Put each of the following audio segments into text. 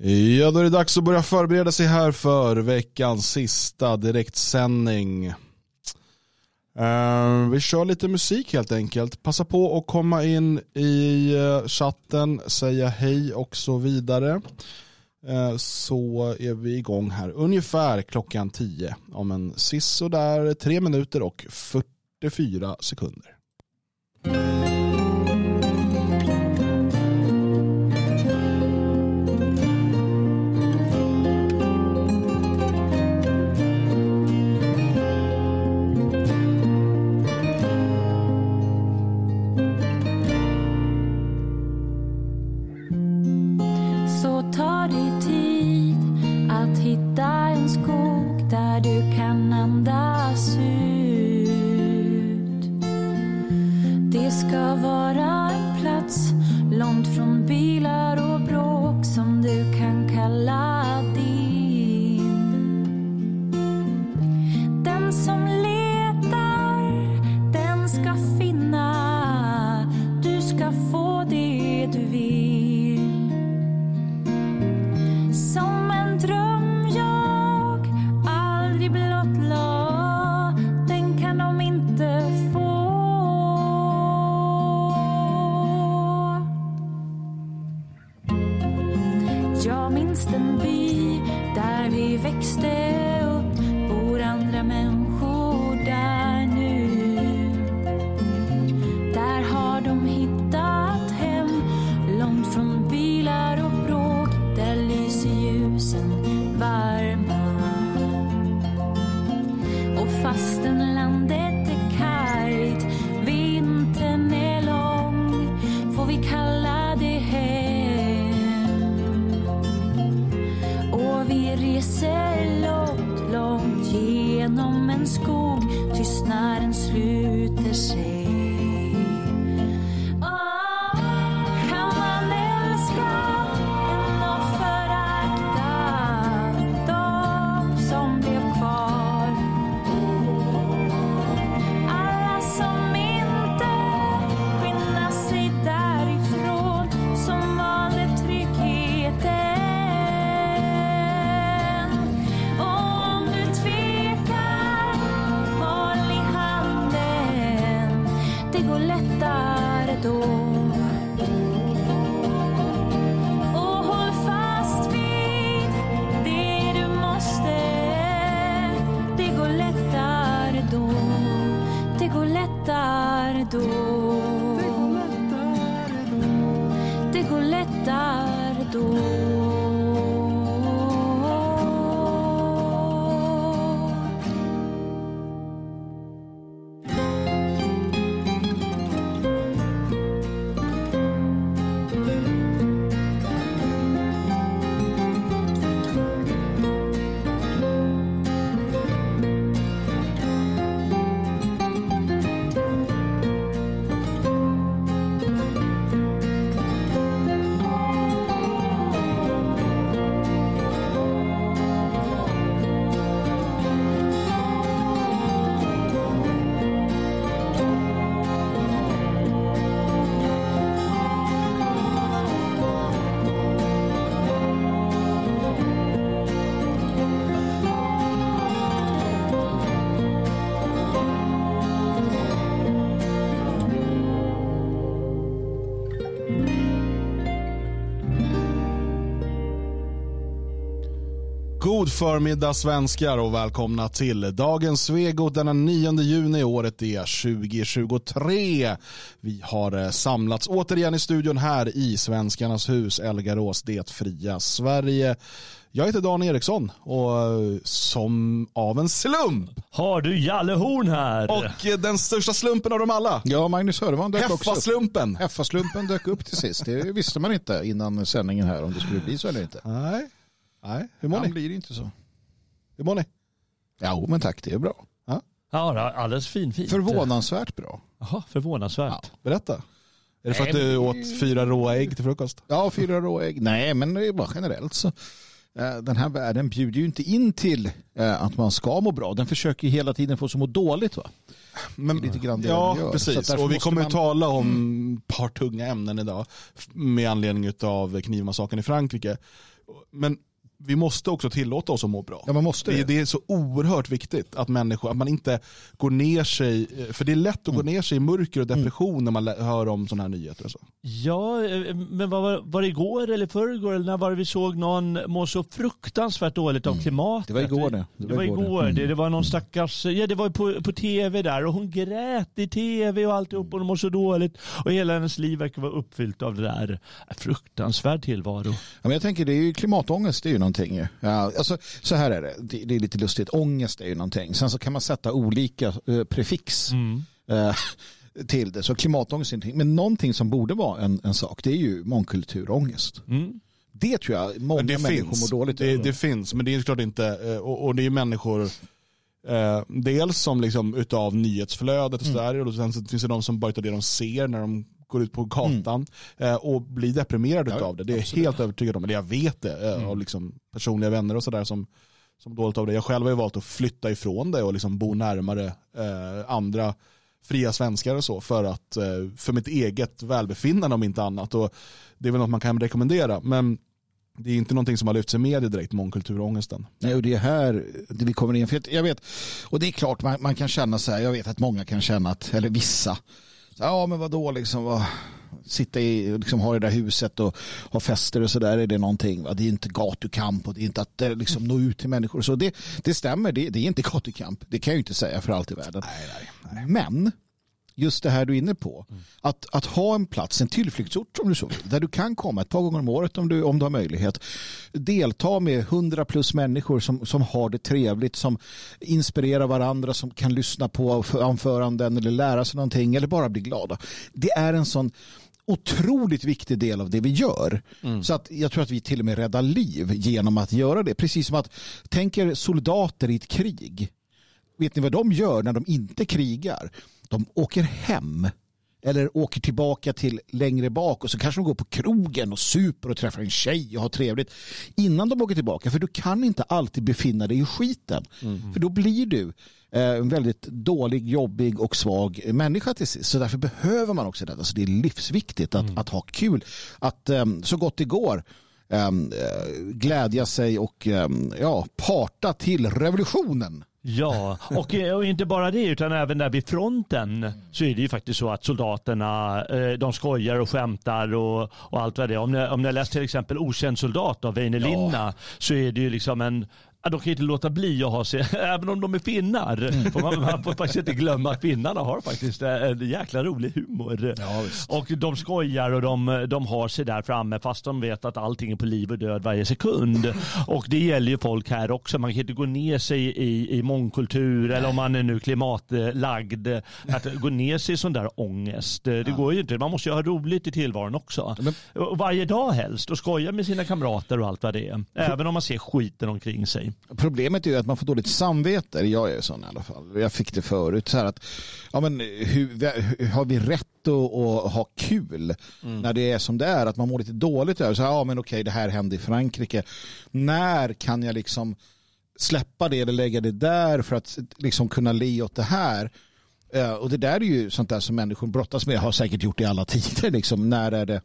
Ja, då är det dags att börja förbereda sig här för veckans sista direktsändning. Uh, vi kör lite musik helt enkelt. Passa på att komma in i eh, chatten, säga hej och så vidare. Uh, så är vi igång här ungefär klockan 10 om en sisådär 3 minuter och 44 sekunder. God förmiddag svenskar och välkomna till dagens Svegot denna 9 juni. Året är 2023. Vi har eh, samlats återigen i studion här i Svenskarnas hus, Elgarås, det fria Sverige. Jag heter Dan Eriksson och eh, som av en slump har du Jalle Horn här. Och eh, den största slumpen av dem alla. Ja, Magnus Söderman dök också upp. Heffaslumpen dök upp till sist. Det visste man inte innan sändningen här om det skulle bli så eller inte. Nej. Nej, hur mår ni? blir inte så. Hur mår ni? Ja, men tack, det är bra. Ja, ja alldeles fin, fint. Förvånansvärt bra. Jaha, förvånansvärt. Ja, berätta. Är det för att du åt fyra råa ägg till frukost? Ja, fyra råa ägg. Nej, men det är bara generellt så. Eh, Den här världen bjuder ju inte in till eh, att man ska må bra. Den försöker ju hela tiden få oss att må dåligt. Va? Men, lite grann det ja, precis. Och vi kommer man- Mm. att tala om ett par tunga ämnen idag med anledning av knivmassakern i Frankrike. Men vi måste också tillåta oss att må bra. Ja, man måste det, det. det är så oerhört viktigt att människor, att man inte går ner sig, eh, för det är lätt att Mm. gå ner sig i mörker och depression när man hör om sådana här nyheter. Och så. Ja, eh, men vad var, var det igår eller förrgår eller när var det vi såg någon må så fruktansvärt dåligt av klimatet? Mm. Det var igår det. Det, var igår det. Mm. Det var någon stackars, ja det var på, på tv där och hon grät i tv och alltihop och hon mår så dåligt. Och hela hennes liv verkar vara uppfyllt av det där. Fruktansvärd tillvaro. Ja, men jag tänker det är ju klimatångest, det är ju någonting. Ja, alltså, så här är det. det, det är lite lustigt. Ångest är ju någonting. Sen så kan man sätta olika eh, prefix eh, till det. Så klimatångest är någonting. Men någonting som borde vara en, en sak, det är ju mångkulturångest. Mm. Det tror jag många det människor finns, mår dåligt det, över. det finns, men det är klart inte, eh, och, och det är människor eh, dels som liksom utav nyhetsflödet och Mm. sådär, och sen så finns det de som bara utav det de ser när de går ut på gatan eh, och blir deprimerade Mm. Ja, utav det. Det är jag absolut. Mm. helt övertygad om, eller jag vet det eh, av liksom personliga vänner och sådär som, som dåligt av det. Jag själv har ju valt att flytta ifrån det och liksom bo närmare eh, andra fria svenskar och så för att eh, för mitt eget välbefinnande om inte annat. Och det är väl något man kan rekommendera. Men det är inte någonting som har lyfts i media direkt, mångkulturångesten. Nej, och det är här det vi kommer in. För jag vet, och det är klart man, man kan känna så här, jag vet att många kan känna att, eller vissa, ja men vadå liksom, vad, sitta i, liksom ha det där huset och ha fester och sådär, är det någonting? Va? Det är inte gatukamp och det är inte att eh, liksom, nå ut till människor. Så det, det stämmer, det, det är inte gatukamp. Det kan jag ju inte säga för allt i världen. Men just det här du är inne på. Att, att ha en plats, en tillflyktsort om du så vill, där du kan komma ett par gånger om året om du, om du har möjlighet. Delta med hundra plus människor som, som har det trevligt, som inspirerar varandra, som kan lyssna på anföranden eller lära sig någonting eller bara bli glada. Det är en sån otroligt viktig del av det vi gör. Så att jag tror att vi till och med räddar liv genom att göra det. Precis som att tänker soldater i ett krig. Vet ni vad de gör när de inte krigar? De åker hem eller åker tillbaka till längre bak och så kanske de går på krogen och super och träffar en tjej och har trevligt innan de åker tillbaka. För du kan inte alltid befinna dig i skiten. För då blir du eh, en väldigt dålig, jobbig och svag människa till sist. Så därför behöver man också detta. Så det är livsviktigt att, att ha kul. Att eh, så gott det går eh, glädja sig och eh, ja, parta till revolutionen. Ja, och, eh, och inte bara det utan även där vid fronten så är det ju faktiskt så att soldaterna eh, de skojar och skämtar och, och allt vad det är. Om ni, om ni har läst till exempel Okänd soldat av Väinö Linna så är det ju liksom en Ja, de kan inte låta bli att ha sig, även om de är finnar. Får man, man får faktiskt inte glömma att finnarna har faktiskt en jäkla rolig humor. Ja, och de skojar och de, de har sig där framme fast de vet att allting är på liv och död varje sekund. Och det gäller ju folk här också. Man kan inte gå ner sig i, i mångkultur eller om man är nu klimatlagd. Att gå ner sig i sån där ångest. Det går ju inte. Man måste ju ha roligt i tillvaron också. Och varje dag helst och skoja med sina kamrater och allt vad det är. Även om man ser skiten omkring sig. Problemet är ju att man får dåligt samvete. Jag är sån i alla fall. Jag fick det förut. Så att, ja, men, hur, har vi rätt att, att ha kul när det är som det är? Att man mår lite dåligt över. Så här, ja, men okej, det här hände i Frankrike. När kan jag liksom släppa det eller lägga det där för att liksom kunna le åt det här? Eh, och det där är ju sånt där som människor brottas med. Har säkert gjort i alla tider. Liksom. När är det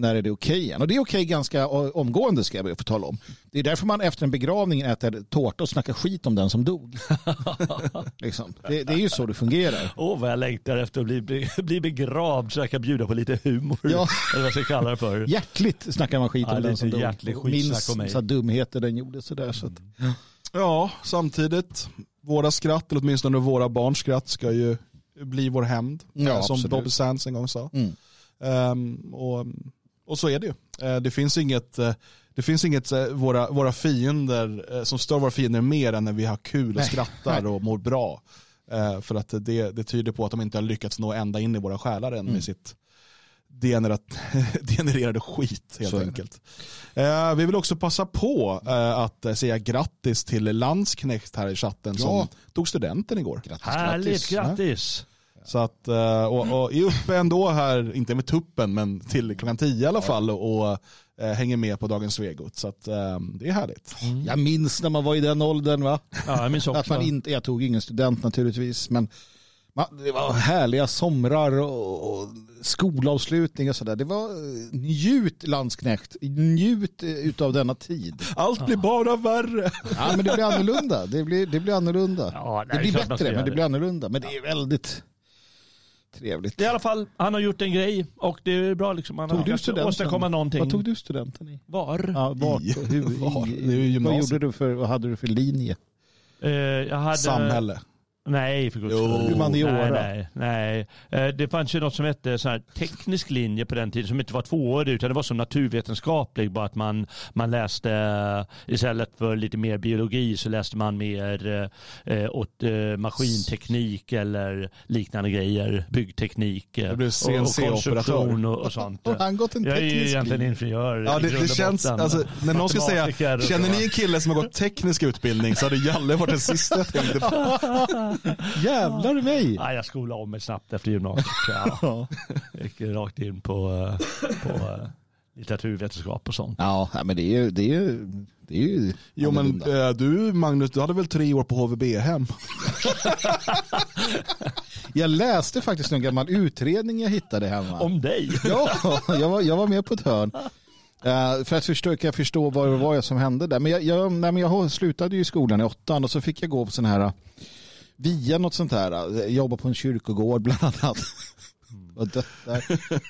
när är det okej igen? Och det är okej ganska omgående ska jag be att få tala om. Det är därför man efter en begravning äter tårta och snackar skit om den som dog. liksom. det, det är ju så det fungerar. Åh vad jag längtar efter att bli, bli begravd så jag kan bjuda på lite humor. Ja. Eller vad jag ska kalla det för. Hjärtligt snackar man skit om Ja, den som dog. Minns så dumheter den gjorde. Sådär, så att, Ja, samtidigt, våra skratt, eller åtminstone våra barns skratt, ska ju bli vår hämnd. Ja, som absolut. Bobby Sands en gång sa. Mm. Ehm, och, och så är det ju. Eh, det finns inget, eh, det finns inget eh, våra, våra fiender, som stör våra fiender mer än när vi har kul och Nej, skrattar nej. och mår bra. För att det, det tyder på att de inte har lyckats nå ända in i våra själar än Mm. med sitt degenerat, degenererade skit helt Så enkelt. Eh, vi vill också passa på eh, att säga grattis till Landsknecht här i chatten som Ja. tog studenten igår. grattis, Härligt, grattis. grattis. Så att, eh, och, och är uppe ändå här, inte med tuppen, men till klockan tio i alla fall och, och eh, hänger med på dagens Svegot. Så att, eh, det är härligt. Jag minns när man var i den åldern va? Ja, jag minns Att också. man inte, jag tog ingen student naturligtvis, men man, det var härliga somrar och, och skolavslutning och sådär. Det var njut landsknäckt, njut utav denna tid. Allt blir bara värre. Ja, men det blir annorlunda. Det blir, det blir annorlunda. Ja, det nej, blir man ska bättre, men det blir annorlunda. Men det är väldigt trevligt. I alla fall, han har gjort en grej och det är bra liksom. Han Tog har du åstadkomma någonting. Vad tog du studenten i? Var? Ja, vart I- hur, var? i, Det är ju vad gjorde du för, vad hade du för linje? Eh, jag hade... Samhälle. Nej, för guds skull. Humaniora. Nej, nej, nej. Eh, Det fanns ju något som hette så här teknisk linje på den tiden som inte var tvåårig utan det var som naturvetenskaplig. Bara att man, man läste eh, istället för lite mer biologi så läste man mer eh, åt eh, maskinteknik eller liknande grejer. Byggteknik eh, och, och konstruktion och, och sånt. Har han gått en Jag är ju egentligen ingenjör Ja, i det, grund det känns, alltså, när någon ska säga, känner ni en kille som har gått teknisk utbildning så hade Jalle varit den sista jag tänkte på. Jävlar i mig! Ja, jag skolade om mig snabbt efter gymnasiet. Ja. Ja. Jag gick rakt in på, eh, på eh, litteraturvetenskap och sånt. Ja, men det är ju, det är ju, det är ju Jo men eh, du Magnus, du hade väl tre år på HVB-hem? Jag läste faktiskt en gammal utredning jag hittade hemma. Om dig? Ja, jag var, jag var med på ett hörn. Eh, för att försöka förstå vad det var som hände där. Men jag, jag, nej, men jag slutade ju i skolan i åttan och så fick jag gå på sån här uh, via något sånt här. uh, Jobba på en kyrkogård bland annat. Och dött där.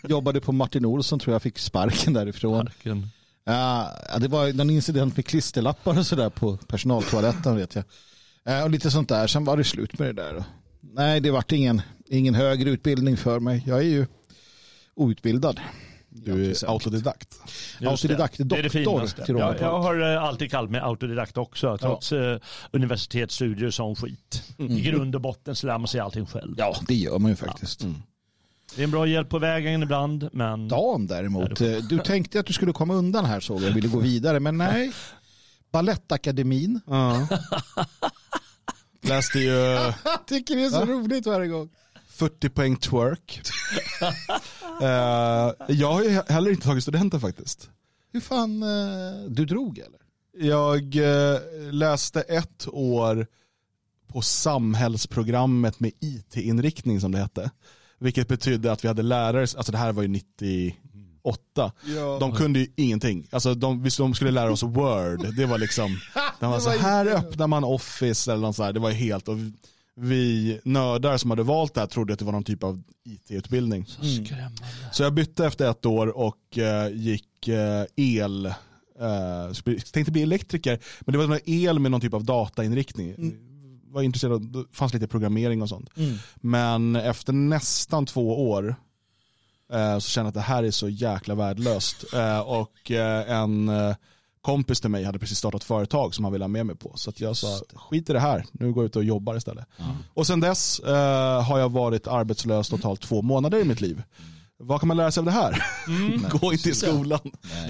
Jobbade på Martin Olsson tror jag fick sparken därifrån. Marken. Ja, det var någon incident med klisterlappar och sådär på personaltoaletten vet jag. Eh, Och lite sånt där. Sen var det slut med det där. Nej, det vart ingen, ingen högre utbildning för mig. Jag är ju outbildad. Du är autodidakt. Autodidakt, det. Det är det doktor finaste. jag, har eh, alltid kallat mig autodidakt också, trots eh, universitetsstudier som skit. Mm. I grund och botten så lär man sig allting själv. Ja, det gör man ju faktiskt. Det är en bra hjälp på vägen ibland, men Dan däremot, eh, du tänkte att du skulle komma undan här såg jag, ville gå vidare, men nej. Balettakademin. Ja. Läste ju Jag tycker det är så roligt varje gång. 40 poäng twerk. Eh, jag har ju heller inte tagit studenten faktiskt. Hur fan, eh, du drog eller? Jag eh, läste ett år på samhällsprogrammet med IT-inriktning som det hette. Vilket betydde att vi hade lärare, alltså det här var ju 98. De kunde ju ingenting. Alltså de, visst, de skulle lära oss Word, det var liksom, de var så här öppnar man Office eller något så här. Det var ju helt, och vi nördar som hade valt det här trodde att det var någon typ av IT-utbildning. skrämmande. Så jag bytte efter ett år och eh, gick eh, el, eh, tänkte bli elektriker, men det var någon el med någon typ av datainriktning. Var intresserad av, det fanns lite programmering och sånt. Men efter nästan två år eh, så kände jag att det här är så jäkla värdelöst. Eh, och eh, en eh, kompis till mig hade precis startat företag som han ville ha med mig på. Så att jag sa, skit i det här, nu går jag ut och jobbar istället. Och sen dess eh, har jag varit arbetslös totalt två månader i mitt liv. Vad kan man lära sig av det här? Gå inte i skolan.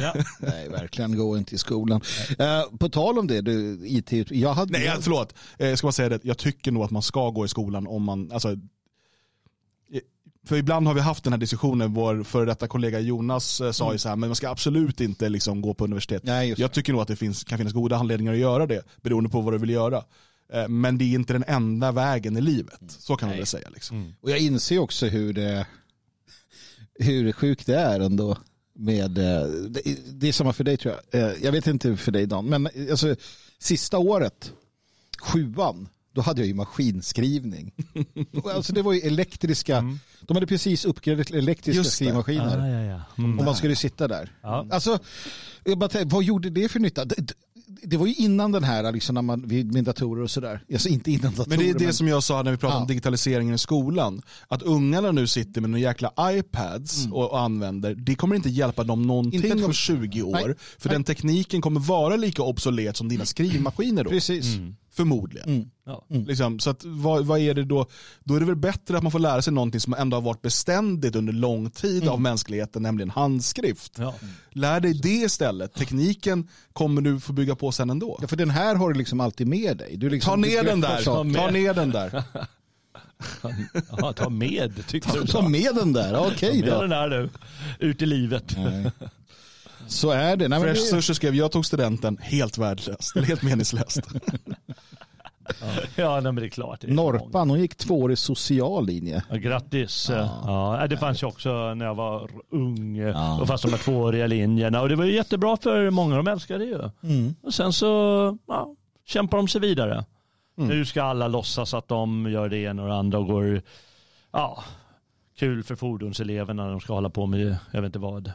Ja. Nej, verkligen gå inte i skolan. Eh, på tal om det, du, IT, jag hade... Nej, jag- förlåt. Eh, Jag ska bara säga det. Jag tycker nog att man ska gå i skolan om man, alltså, för ibland har vi haft den här diskussionen, vår före detta kollega Jonas eh, sa ju så här, men man ska absolut inte liksom gå på universitet. Nej, Jag tycker nog att det finns, kan finnas goda anledningar att göra det, beroende på vad du vill göra. Eh, Men det är inte den enda vägen i livet. Så kan man väl säga. Liksom. Och jag inser också hur det, hur sjukt det är ändå. Med, eh, det, det är samma för dig tror jag. Jag vet inte för dig Dan, men alltså, sista året, sjuan, då hade jag ju maskinskrivning. alltså det var ju elektriska, de hade precis uppgraderat elektriska skrivmaskiner. Ah, ja, ja. Mm. Och man skulle sitta där. Ja. Alltså, jag bara tänkte, vad gjorde det för nytta? Det, det- var ju innan den här, liksom, när man, med datorer och sådär. Alltså inte innan datorer. Men det är det som jag sa när vi pratade om digitaliseringen i skolan. Att ungarna nu sitter med några jäkla iPads och, och använder, det kommer inte hjälpa dem någonting Mm. Inte om skit. 20 år. Nej. För den tekniken kommer vara lika obsolet som dina skrivmaskiner då. Precis. Förmodligen. Ja. Liksom, så att, vad, vad är det då? Då är det väl bättre att man får lära sig någonting som ändå har varit beständigt under lång tid Mm. av mänskligheten, nämligen handskrift. Ja. Lär dig det istället. Tekniken kommer du få bygga på sen ändå. Ja, för den här har du liksom alltid med dig. Du liksom, Ta du ner den greppar där. saker. Ta ner den där. Ja, ta med tyckte du. Ta med den där, okej Ta med då. den där nu. Ut i livet. Nej. Så är det. Nej, Fresh det Sushi skrev, jag tog studenten, helt värdelöst. Eller helt meningslöst. Ja, nej, men det är klart. Det är många. Norpan, hon gick tvåårig social linje. Ja, grattis. Ja. det fanns ju också när jag var ung. Ja. Och fast de här tvååriga linjerna. Och det var ju jättebra för många. De älskade det ju. Mm. Och sen så ja, kämpar de sig vidare. Nu ska alla låtsas att de gör det ena och det andra och går ja, kul för fordonseleverna. De ska hålla på med jag vet inte vad.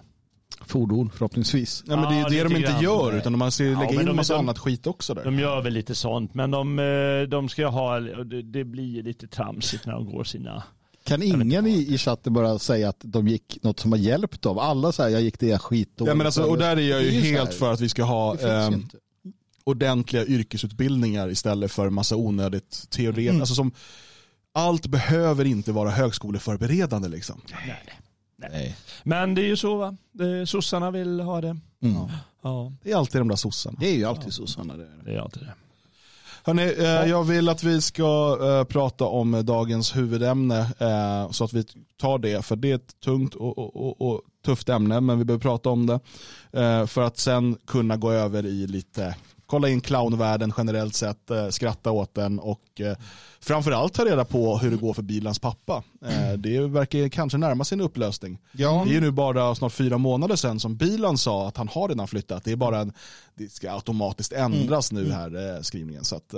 Fordon förhoppningsvis. Ja, men det är ju Ja, det de inte grann. gör, utan de ska ju Ja, lägga in en massa de- annat skit också där. De gör väl lite sånt men de, eh, de ska ha, det, blir lite tramsigt när de går sina Kan ingen i, i chatten bara säga att de gick något som har hjälpt dem? Alla säger jag gick det skitdåligt. Ja, men alltså, och där är jag ju, är ju helt för att vi ska ha ju inte. ordentliga yrkesutbildningar istället för massa onödigt teori. Mm. Alltså som, allt behöver inte vara högskoleförberedande liksom. Nej. Nej. Men det är ju så va? Det, sossarna vill ha det. Mm. Ja, Det är alltid de där sossarna. Det är ju alltid så Sanna. Det är det. det är alltid det. Hörrni, eh, jag vill att vi ska eh, prata om dagens huvudämne eh, så att vi tar det, för det är ett tungt och, och, och, och tufft ämne, men vi behöver prata om det eh, för att sen kunna gå över i lite, kolla in clownvärlden generellt sett, eh, skratta åt den och eh, framförallt ta reda på hur det går för bilans pappa. Eh, det verkar kanske närma sig en upplösning. Ja. Det är nu bara snart fyra månader sedan som Bilan sa att han har redan flyttat. Det är bara en, det ska automatiskt ändras nu här skrivningen. Så att,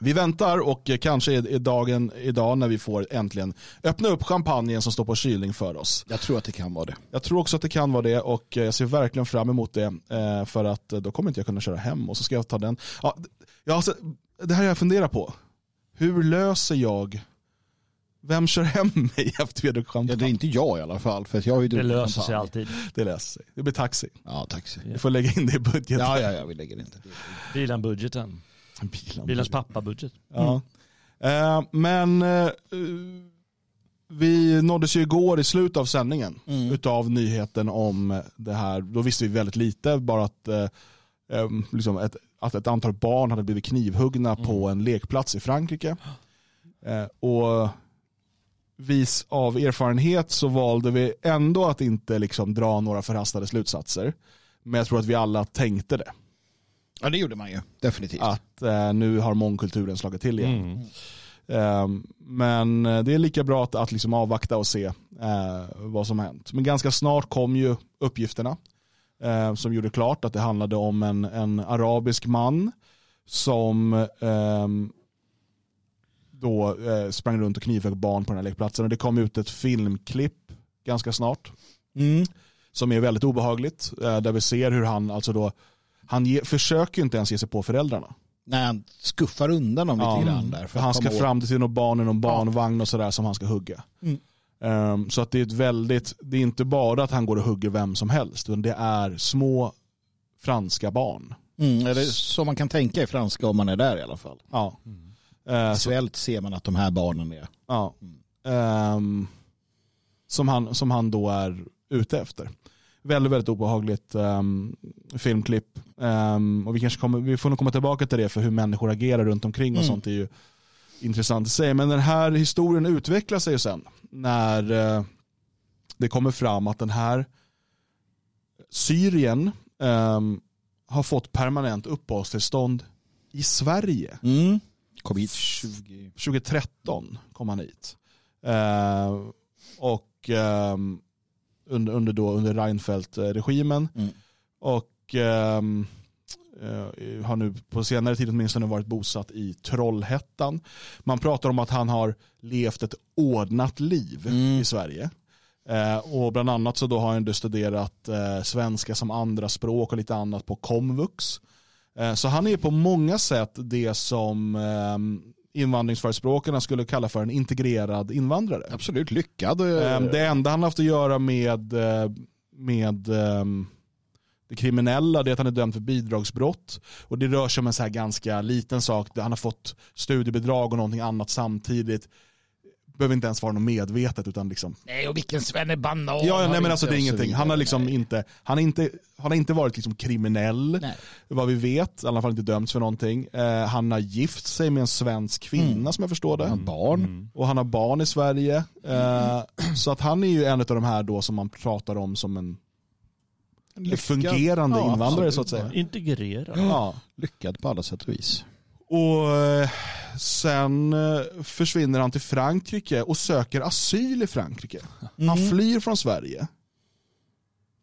vi väntar och kanske är, dagen idag när vi får äntligen öppna upp champagnen som står på kylning för oss. Jag tror att det kan vara det. Jag tror också att det kan vara det och eh, jag ser verkligen fram emot det eh, för att eh, då kommer inte jag kunna köra hem och så ska jag ta den. Ja, ja, alltså, det här har jag funderat på. Hur löser jag vem kör hem mig efter vi har druckit Ja, champagne? det är inte jag i alla fall. För jag har ju Det löser sig champagne. alltid. Det löser sig. Det blir taxi. Ja, taxi. Vi får lägga in det i budgeten. Ja, ja, ja, vi lägger inte det. Bilan-budgeten. Bilen. Bilans pappa-budget. Ja. Eh, men eh, vi nåddes ju igår i slutet av sändningen Mm. utav nyheten om det här. Då visste vi väldigt lite, bara att, eh, eh, liksom ett, att ett antal barn hade blivit knivhuggna på en lekplats i Frankrike. Eh, och vis av erfarenhet så valde vi ändå att inte liksom dra några förhastade slutsatser. Men jag tror att vi alla tänkte det. Ja, det gjorde man ju. Definitivt. Att eh, nu har mångkulturen slagit till igen. Mm. Ehm, Men eh, det är lika bra att, att liksom avvakta och se eh, vad som har hänt. Men ganska snart kom ju uppgifterna eh, som gjorde klart att det handlade om en, en arabisk man som ehm, då sprang runt och knivhögg barn på den här lekplatsen. Och det kom ut ett filmklipp ganska snart Mm. som är väldigt obehagligt. Eh, där vi ser hur han alltså då han ge, försöker ju inte ens ge sig på föräldrarna. När han skuffar undan dem lite Ja. grann där. För han ska åt- fram till något barn i någon barnvagn och sådär som han ska hugga. Mm. Ehm, så att det är ett väldigt, det är inte bara att han går och hugger vem som helst, utan det är små franska barn. Mm, eller så man kan tänka i franska om man är där i alla fall. Ja. Eh, så, Visuellt ser man att de här barnen är. ja. Ehm, som, han, som han då är ute efter. Väldigt, väldigt obehagligt ehm, filmklipp. Ehm, och vi, kanske kommer, vi får nog komma tillbaka till det för hur människor agerar runt omkring och Mm. sånt är ju intressant i sig. Men den här historien utvecklar sig ju sen när eh, det kommer fram att den här Syrien ehm, har fått permanent uppehållstillstånd i Sverige. Mm. Kom hit 20... 2013 kom han hit. Eh, och ehm, under, under, då, under Reinfeldt-regimen. Mm. Och ehm, eh, har nu på senare tid åtminstone varit bosatt i Trollhättan. Man pratar om att han har levt ett ordnat liv Mm. i Sverige. Eh, och bland annat så då har han då studerat eh, svenska som andra språk och lite annat på komvux. Så han är på många sätt det som eh, invandringsförespråkarna skulle kalla för en integrerad invandrare. Absolut lyckad. Eh, Det enda han har haft att göra med, eh, med ehm, det kriminella det är att han är dömd för bidragsbrott. Och det rör sig om en så ganska liten sak. Han har fått studiebidrag och någonting annat samtidigt. Behöver inte ens vara något medvetet utan liksom Nej, och vilken svennebanan. Ja, ja nej, men har alltså det är ingenting. Han har liksom Nej. inte, han är inte, han har inte varit liksom kriminell, Nej. vad vi vet, i alla fall inte dömts för någonting. Eh, han har gift sig med en svensk kvinna Mm. som jag förstår det. Han har barn. Och han har barn i Sverige. Eh, så att han är ju en av de här då som man pratar om som en Lyckad. fungerande Ja, invandrare absolut. så att säga. Integrera. Ja. Lyckad på alla sätt och vis. Och eh, sen eh, försvinner han till Frankrike och söker asyl i Frankrike. Han Mm. flyr från Sverige.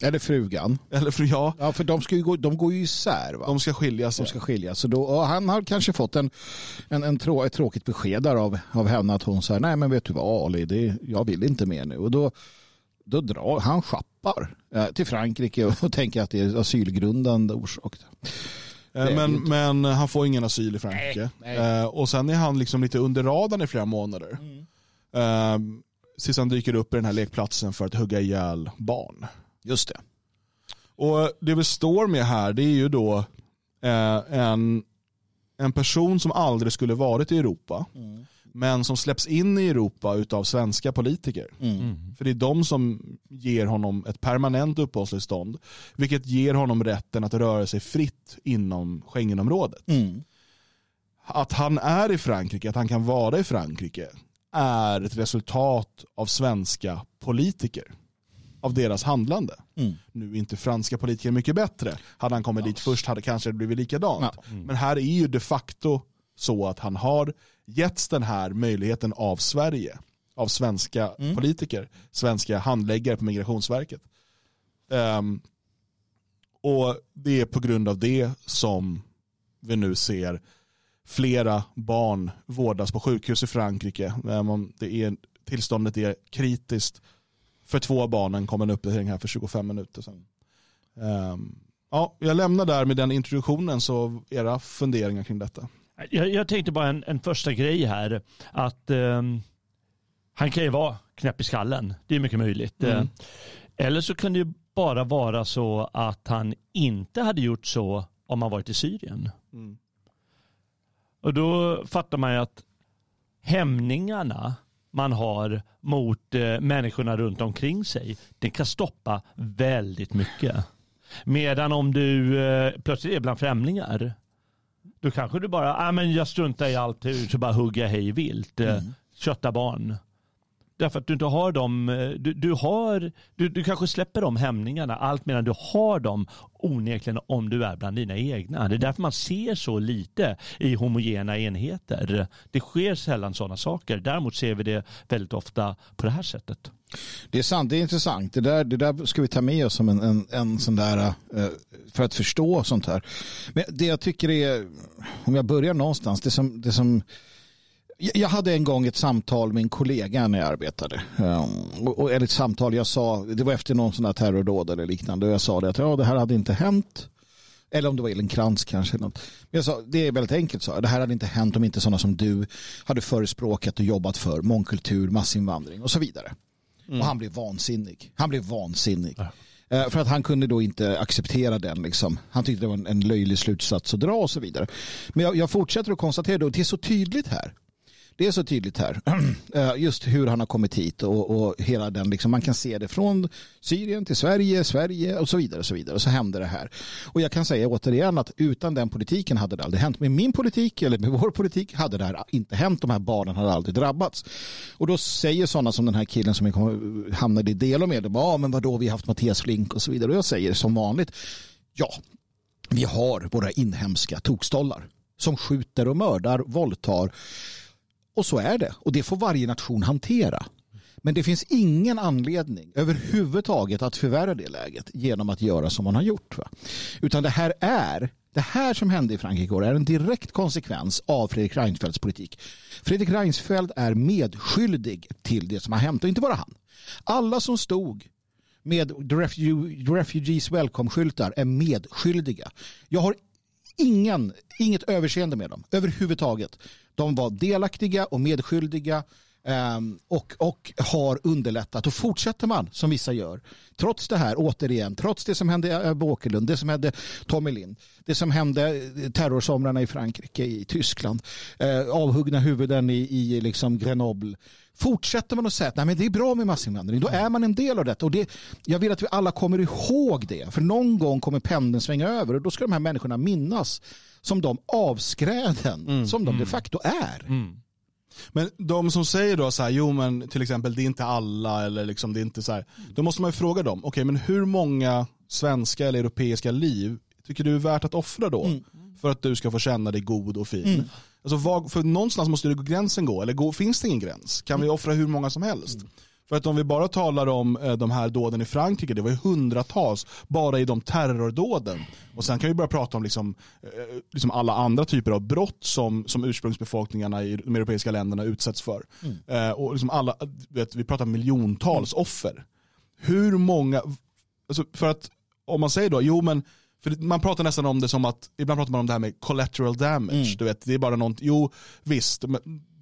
Eller frugan. Eller för ja, Ja, för de, ska ju gå, de går ju isär. Va? de ska skiljas. De ska skiljas. Så då, och han har kanske fått en, en, en trå, ett tråkigt besked där av, av henne att hon säger nej men vet du vad Ali, det, jag vill inte mer nu. Och då, då drar han schappar eh, till Frankrike och, tänker att det är asylgrundande orsak. Eh, Men, men han får ingen asyl i Frankrike. Nej, nej. Eh, och sen är han liksom lite under radarn i flera månader. Eh, tills han dyker upp i den här lekplatsen för att hugga ihjäl barn. Just det. Och det vi står med här det är ju då en, en person som aldrig skulle varit i Europa. Men som släpps in i Europa utav svenska politiker. Mm. För det är de som ger honom ett permanent uppehållstillstånd. Vilket ger honom rätten att röra sig fritt inom Schengenområdet. Mm. Att han är i Frankrike, att han kan vara i Frankrike är ett resultat av svenska politiker. Av deras handlande. Mm. Nu är inte franska politiker mycket bättre. Hade han kommit dit först hade kanske det blivit likadant. Ja. Men här är ju de facto så att han har getts den här möjligheten av Sverige. Av svenska politiker. Svenska handläggare på Migrationsverket. Ehm, och det är på grund av det som vi nu ser flera barn vårdas på sjukhus i Frankrike. Ehm, Det är, tillståndet är kritiskt. För två av barnen kom en uppdatering här för 25 minuter sedan. Ehm, ja, jag lämnar där med den introduktionen så era funderingar kring detta. Jag, jag tänkte bara en, en första grej här. Att ehm, han kan ju vara knäpp i skallen. Det är mycket möjligt. Mm. Eh, Eller så kan det ju bara vara så att han inte hade gjort så om han varit i Syrien. Mm. Och då fattar man ju att hämningarna man har mot eh, människorna runt omkring sig, det kan stoppa väldigt mycket. Medan om du eh, plötsligt är bland främlingar, då kanske du bara, ah, men jag struntar i allt, så bara hugga hej vilt, eh, kötta barn. Därför att du inte har dem, eh, du, du, har, du, du kanske släpper de hämningarna allt medan du har dem onekligen om du är bland dina egna. Det är därför man ser så lite i homogena enheter. Det sker sällan sådana saker. Däremot ser vi det väldigt ofta på det här sättet. Det är sant, det är intressant. Det där, det där ska vi ta med oss som en, en, en sån där, eh, för att förstå sånt här. Men det jag tycker är, om jag börjar någonstans, det som, det som jag jag hade en gång ett samtal med en kollega när jag arbetade. Um, och, eller ett samtal jag sa, det var efter någon sån här terrordåd eller liknande. Och jag sa det att ja, det här hade inte hänt. Eller om det var Elin Krantz kanske. Något. Men jag sa, det är väldigt enkelt. Så. Det här hade inte hänt om inte sådana som du hade förespråkat och jobbat för mångkultur, massinvandring och så vidare. Och han blev vansinnig. Han blev vansinnig. Eh, För att han kunde då inte acceptera den. Liksom. Han tyckte det var en, en löjlig slutsats att dra och så vidare. Men jag, jag fortsätter att konstatera då, det är så tydligt här. Det är så tydligt här. Eh, just hur han har kommit hit och, och hela den, liksom, man kan se det från Syrien till Sverige, Sverige och så vidare. Och så vidare. Och så hände det här. Och jag kan säga återigen att utan den politiken hade det aldrig hänt. Med min politik eller med vår politik hade det här inte hänt. De här barnen hade aldrig drabbats. Och då säger sådana som den här killen som jag eh, hamnade i del med, ja ah, men vadå, vi har haft Mattias Flink och så vidare. Och jag säger som vanligt, ja, vi har våra inhemska tokstollar som skjuter och mördar, våldtar. Och så är det. Och det får varje nation hantera. Men det finns ingen anledning överhuvudtaget att förvärra det läget genom att göra som man har gjort. Va? Utan det här är, det här som hände i Frankrike igår är en direkt konsekvens av Fredrik Reinfeldts politik. Fredrik Reinfeldt är medskyldig till det som har hänt och inte bara han. Alla som stod med The Refugees Welcome-skyltar är medskyldiga. Jag har ingen, inget överseende med dem överhuvudtaget. De var delaktiga och medskyldiga Um, och, och har underlättat och fortsätter man som vissa gör trots det här återigen trots det som hände Ebbe Åkerlund det som hände Tommy Lind det som hände eh, terrorsomrarna i Frankrike i Tyskland uh, avhuggna huvuden i, i liksom Grenoble fortsätter man att säga att det är bra med massinvandring då är man en del av detta och det, jag vill att vi alla kommer ihåg det för någon gång kommer pendeln svänga över och då ska de här människorna minnas som de avskräden mm, som de de mm. facto är. Mm. Men de som säger då så här, jo men till exempel det är inte alla eller liksom det är inte så här. Då måste man ju fråga dem, okej okay, men hur många svenska eller europeiska liv tycker du är värt att offra då? Mm. För att du ska få känna dig god och fin. Mm. Alltså, var, för någonstans måste gränsen gå, eller gå, finns det ingen gräns? Kan vi offra hur många som helst? Mm. För att om vi bara talar om eh, de här dåden i Frankrike, det var ju hundratals bara i de terrordåden. Och sen kan vi börja prata om liksom, eh, liksom alla andra typer av brott som, som ursprungsbefolkningarna i de europeiska länderna utsätts för. Mm. Eh, och liksom alla, vet, vi pratar miljontals mm. offer. Hur många, alltså för att om man säger då, jo men för man pratar nästan om det som att, ibland pratar man om det här med collateral damage. Mm. Du vet, det är bara något, jo visst,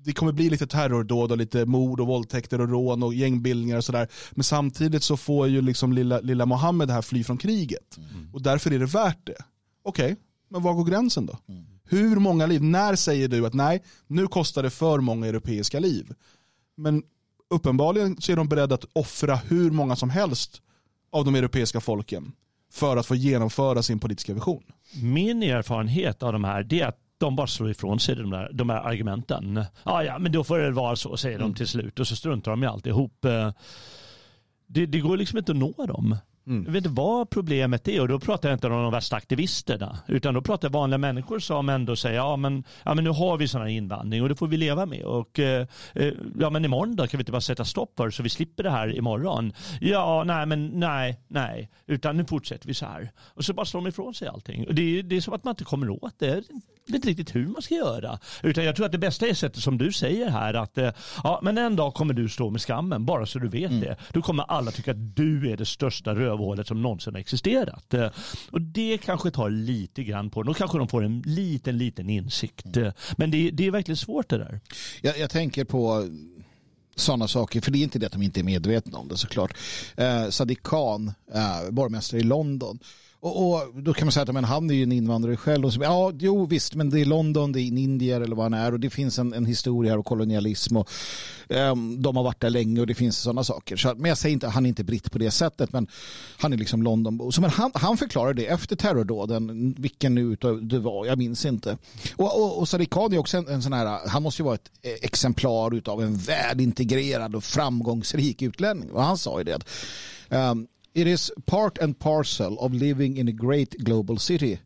det kommer bli lite terrordåd och lite mord och våldtäkter och rån och gängbildningar och sådär. Men samtidigt så får ju liksom lilla, lilla Mohammed här fly från kriget. Mm. Och därför är det värt det. Okej, okay, men var går gränsen då? Mm. Hur många liv? När säger du att nej, nu kostar det för många europeiska liv? Men uppenbarligen så är de beredda att offra hur många som helst av de europeiska folken för att få genomföra sin politiska vision. Min erfarenhet av de här är att de bara slår ifrån sig de, där, de här argumenten. Ja, ja, men då får det vara så, säger mm. de till slut. Och så struntar de i alltihop. Eh, det, det går liksom inte att nå dem. Mm. Jag vet inte vad problemet är och då pratar jag inte om de värsta aktivisterna utan då pratar jag vanliga människor som ändå säger ja men, ja, men nu har vi sån här invandring och det får vi leva med och eh, eh, ja men imorgon då kan vi inte bara sätta stopp för så vi slipper det här imorgon. Ja nej men nej nej utan nu fortsätter vi så här och så bara slår de ifrån sig allting. Och det, det är som att man inte kommer åt det vet inte riktigt hur man ska göra. Utan jag tror att det bästa är sättet som du säger här att eh, ja, men en dag kommer du stå med skammen, bara så du vet mm. det. Då kommer alla tycka att du är det största rövhålet som någonsin har existerat. Eh, och det kanske tar lite grann på Då kanske de får en liten, liten insikt. Mm. Men det, det, är verkligen svårt det där. Jag, jag tänker på sådana saker, för det är inte det att de inte är medvetna om det såklart. Eh, Sadiq Khan, eh, borgmästare i London, och, och, då kan man säga att men han är ju en invandrare själv. Och så, ja, jo visst, men det är London, det är indier eller vad han är och det finns en, en historia och kolonialism och um, de har varit där länge och det finns sådana saker. Så, men jag säger inte, han är inte britt på det sättet, men han är liksom Londonbo. Så men han, han förklarar det efter terrordåden, vilken nu det var, jag minns inte. Och, och, och Sadiq Khan är också en, en sån här, han måste ju vara ett exemplar av en välintegrerad och framgångsrik utlänning. Och han sa ju det um, it is part and parcel of living in a great global city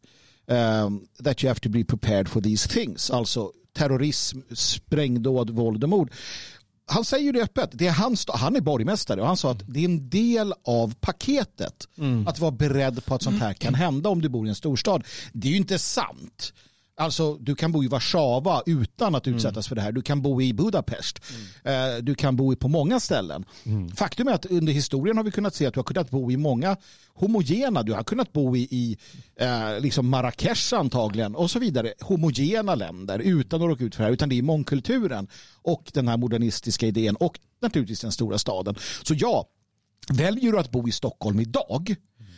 um, that you have to be prepared for these things. Alltså terrorism, sprängdåd, våld och mord. Han säger det öppet. Det är han, han är borgmästare och han sa att det är en del av paketet mm. att vara beredd på att sånt här kan hända om du bor i en storstad. Det är ju inte sant. Alltså du kan bo i Warszawa utan att utsättas mm. för det här. Du kan bo i Budapest. Mm. Eh, du kan bo på många ställen. Mm. Faktum är att under historien har vi kunnat se att du har kunnat bo i många homogena. Du har kunnat bo i, i eh, liksom Marrakesh antagligen och så vidare. Homogena länder utan att råka ut för det här. Utan det är mångkulturen och den här modernistiska idén och naturligtvis den stora staden. Så ja, väljer du att bo i Stockholm idag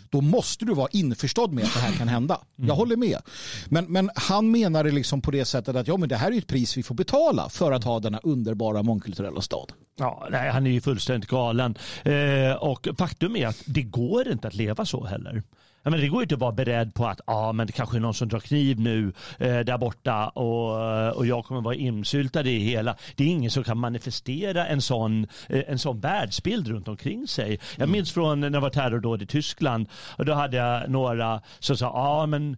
då måste du vara införstådd med att det här kan hända. Jag mm. håller med. Men, men han menar det liksom på det sättet att ja, men det här är ett pris vi får betala för att ha denna underbara mångkulturella stad. Ja, nej, han är ju fullständigt galen. Eh, och faktum är att det går inte att leva så heller. Ja, men det går ju inte att vara beredd på att ah, men det kanske är någon som drar kniv nu eh, där borta och, och jag kommer vara insyltad i hela. Det är ingen som kan manifestera en sån, eh, en sån världsbild runt omkring sig. Jag mm. minns från när det var terrordåd i Tyskland och då hade jag några som sa ah, men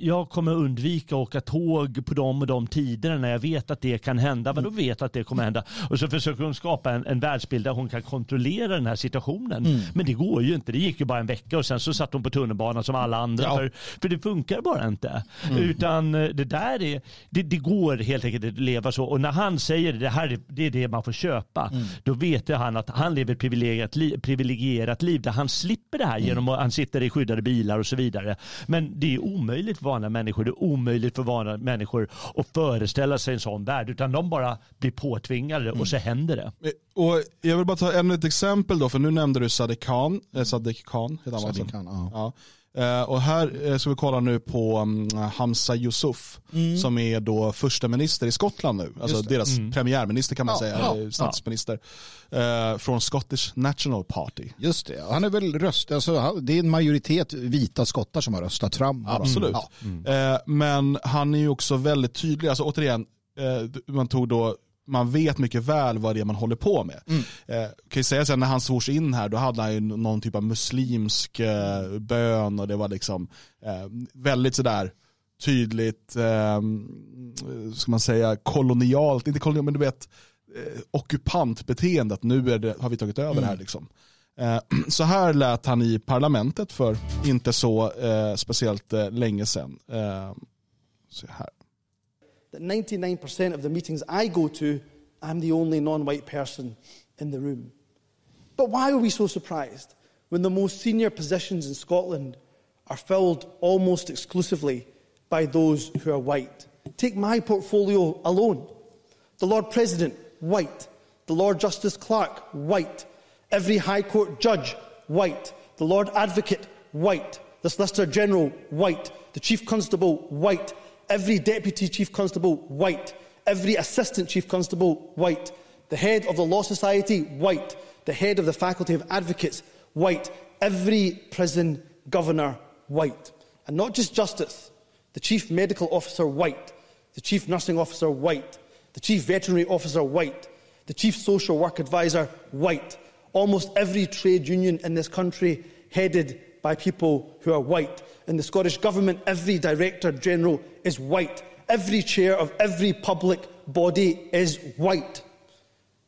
jag kommer undvika att åka tåg på de och de tiderna när jag vet att det kan hända. Vadå mm. vet att det kommer hända? Och så försöker hon skapa en, en världsbild där hon kan kontrollera den här situationen. Mm. Men det går ju inte. Det gick ju bara en vecka och sen så satt hon på tunnelbanan vana som alla andra. Ja. För, för det funkar bara inte. Mm. Utan eh, det där är, det, det går helt enkelt att leva så. Och när han säger det, här är, det är det man får köpa. Mm. Då vet han att han lever ett privilegierat, li, privilegierat liv där han slipper det här Mm. genom att han sitter i skyddade bilar och så vidare. Men det är omöjligt för vanliga människor. Det är omöjligt för vanliga människor att föreställa sig en sån värld. Utan de bara blir påtvingade och så händer det. Eh, Och jag vill bara ta ännu ett exempel då, för nu nämnde du Sadiq Khan. Eh, Sadiq Khan heter han? Sadiq Khan, ja. Ja. Eh, Och här eh, ska vi kolla nu på mm, Hamza Yusuf som är då första minister i Skottland nu. Alltså deras premiärminister kan man Ja, säga, ja, statsminister. Eh, Från Scottish National Party. Just det, han är väl röst, alltså, det är en majoritet vita skottar som har röstat fram. Absolut. Ja. Eh, Men han är ju också väldigt tydlig, alltså återigen, man tog då man vet mycket väl vad det är man håller på med. Eh, kan ju säga sen när han svors in här, då hade han ju någon typ av muslimsk eh, bön och det var liksom eh, väldigt sådär tydligt, eh, ska man säga, kolonialt, inte kolonialt men du vet, eh, ockupantbeteende, att nu det, har vi tagit över det här liksom. Eh, Så här lät han i parlamentet för inte så eh, speciellt eh, länge sedan. Så här. That 99% of the meetings I go to, I'm the only non white person in the room. But why are we so surprised when the most senior positions in Scotland are filled almost exclusively by those who are white? Take my portfolio alone. The Lord President, white. The Lord Justice Clerk, white. Every High Court judge, white. The Lord Advocate, white. The Solicitor General, white. The Chief Constable, white. Every Deputy Chief Constable, white. Every Assistant Chief Constable, white. The head of the Law Society, white. The head of the Faculty of Advocates, white. Every prison governor, white. And not just justice. The Chief Medical Officer, white. The Chief Nursing Officer, white. The Chief Veterinary Officer, white. The Chief Social Work Advisor, white. Almost every trade union in this country headed by people who are white. In the Scottish Government, every Director General is white. Every chair of every public body is white.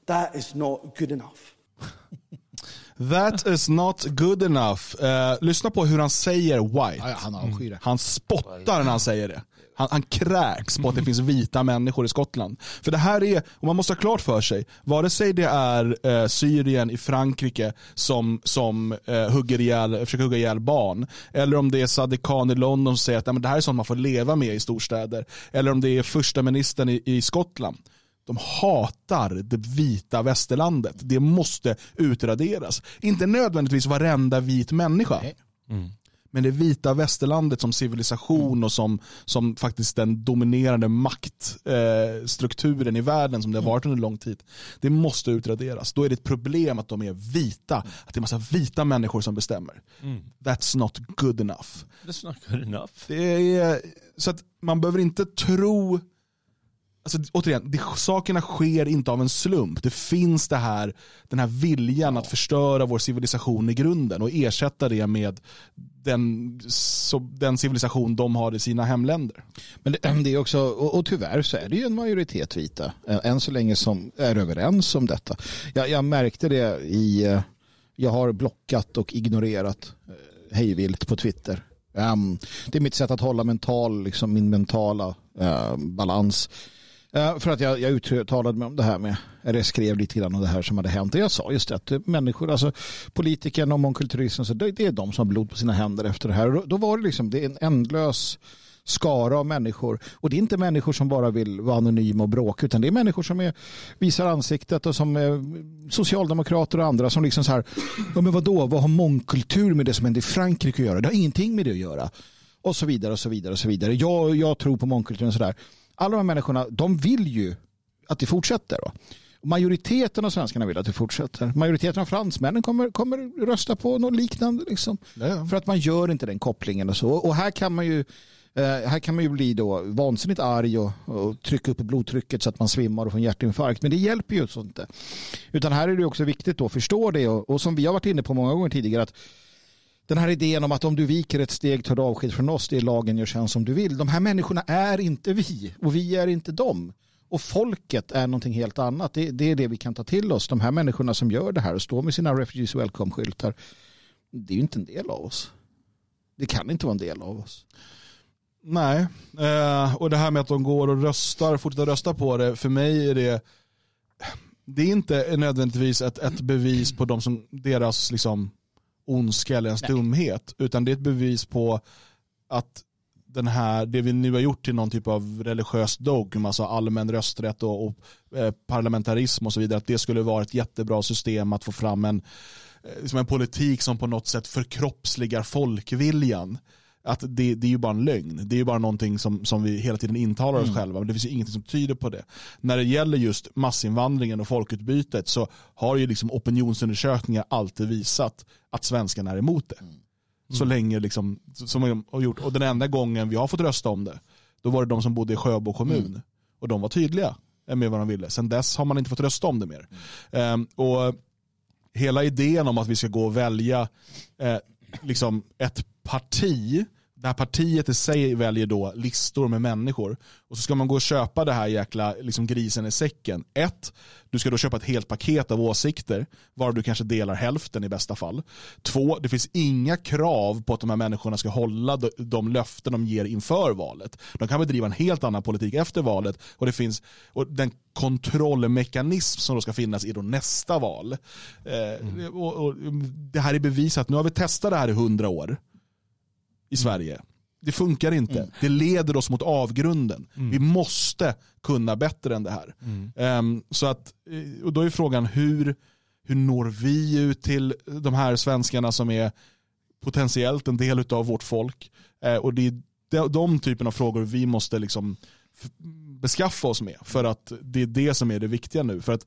That is not good enough. That is not good enough. Eh, lyssna på hur han säger white. Ja, ja, han avskyr det. Han spottar när han säger det. Han, han kräks på att det finns vita människor i Skottland. För det här är, och man måste ha klart för sig, vare sig det är eh, Syrien i Frankrike som, som eh, hugger ihjäl, försöker hugga ihjäl barn, eller om det är Sadiq Khan i London som säger att "Nej, men det här är sånt man får leva med i storstäder, eller om det är första ministern i, i Skottland. De hatar det vita västerlandet. Det måste utraderas. Inte nödvändigtvis varenda vit människa. Nej. Men det vita västerlandet som civilisation och som, som faktiskt den dominerande maktstrukturen eh, i världen som det har varit under lång tid. Det måste utraderas. Då är det ett problem att de är vita. Att det är massa vita människor som bestämmer. That's not good enough. That's not good enough. Det är, så att man behöver inte tro Alltså, återigen, det, sakerna sker inte av en slump. Det finns det här, den här viljan att förstöra vår civilisation i grunden och ersätta det med den, så, den civilisation de har i sina hemländer. Men det, det är också, och, och tyvärr så är det ju en majoritet vita, än så länge som är överens om detta. Jag, jag märkte det i, eh, jag har blockat och ignorerat eh, hejvilt på Twitter. Ehm, det är mitt sätt att hålla mental, liksom min mentala eh, balans. Eh, för att jag, jag uttalade mig om det här med, eller skrev lite grann om det här som hade hänt. Jag sa just det, att eh, människor, alltså politikerna och mångkulturismen, så det, det är de som har blod på sina händer efter det här. Och då, då var det liksom, det är en ändlös skara av människor. Och det är inte människor som bara vill vara anonyma och bråka, utan det är människor som är, visar ansiktet och som är socialdemokrater och andra som liksom så här, ja men vadå, vad har mångkultur med det som händer i Frankrike att göra? Det har ingenting med det att göra. Och så vidare och så vidare och så vidare. Jag, jag tror på mångkulturen och sådär. Alla de här människorna, de vill ju att det fortsätter. Då. Majoriteten av svenskarna vill att det fortsätter. Majoriteten av fransmännen kommer, kommer rösta på något liknande. Liksom. Ja. För att man gör inte den kopplingen och så. Och här kan man ju, eh, här kan man ju bli då vansinnigt arg och, och trycka upp blodtrycket så att man svimmar och får en hjärtinfarkt. Men det hjälper ju så inte. Utan här är det också viktigt att förstå det och, och som vi har varit inne på många gånger tidigare att den här idén om att om du viker ett steg tar du avsked från oss, det är lagen gör sen som du vill. De här människorna är inte vi och vi är inte dem. Och folket är någonting helt annat. Det, det är det vi kan ta till oss. De här människorna som gör det här och står med sina Refugees Welcome-skyltar, det är ju inte en del av oss. Det kan inte vara en del av oss. Nej, eh, och det här med att de går och röstar, fortsätter rösta på det, för mig är det det är inte nödvändigtvis ett, ett bevis på de som, deras liksom, ondska eller ens Nej. dumhet, utan det är ett bevis på att den här, det vi nu har gjort till någon typ av religiös dogm, alltså allmän rösträtt och, och eh, parlamentarism och så vidare, att det skulle vara ett jättebra system att få fram en, eh, liksom en politik som på något sätt förkroppsligar folkviljan. Att det, det är ju bara en lögn. Det är ju bara någonting som, som vi hela tiden intalar oss Mm. själva. Men det finns ju ingenting som tyder på det. När det gäller just massinvandringen och folkutbytet så har ju liksom opinionsundersökningar alltid visat att svenskarna är emot det. Så länge liksom, som de har gjort. Och den enda gången vi har fått rösta om det, då var det de som bodde i Sjöbo kommun. Och de var tydliga med vad de ville. Sen dess har man inte fått rösta om det mer. Ehm, och hela idén om att vi ska gå och välja eh, liksom ett parti, det här partiet i sig väljer då listor med människor och så ska man gå och köpa det här jäkla liksom grisen i säcken. Ett, du ska då köpa ett helt paket av åsikter varav du kanske delar hälften i bästa fall. Två, det finns inga krav på att de här människorna ska hålla de, löften de ger inför valet. De kan bedriva en helt annan politik efter valet och det finns och den kontrollmekanism som då ska finnas i då nästa val. Eh, och, och, det här är bevisat, nu har vi testat det här i hundra år i Sverige. Det funkar inte. Det leder oss mot avgrunden. Vi måste kunna bättre än det här. Ehm, så att, eh, och då är frågan hur, hur når vi ut till de här svenskarna som är potentiellt en del av vårt folk. Eh, och det är de, de typen av frågor vi måste liksom beskaffa oss med. För att det är det som är det viktiga nu. För att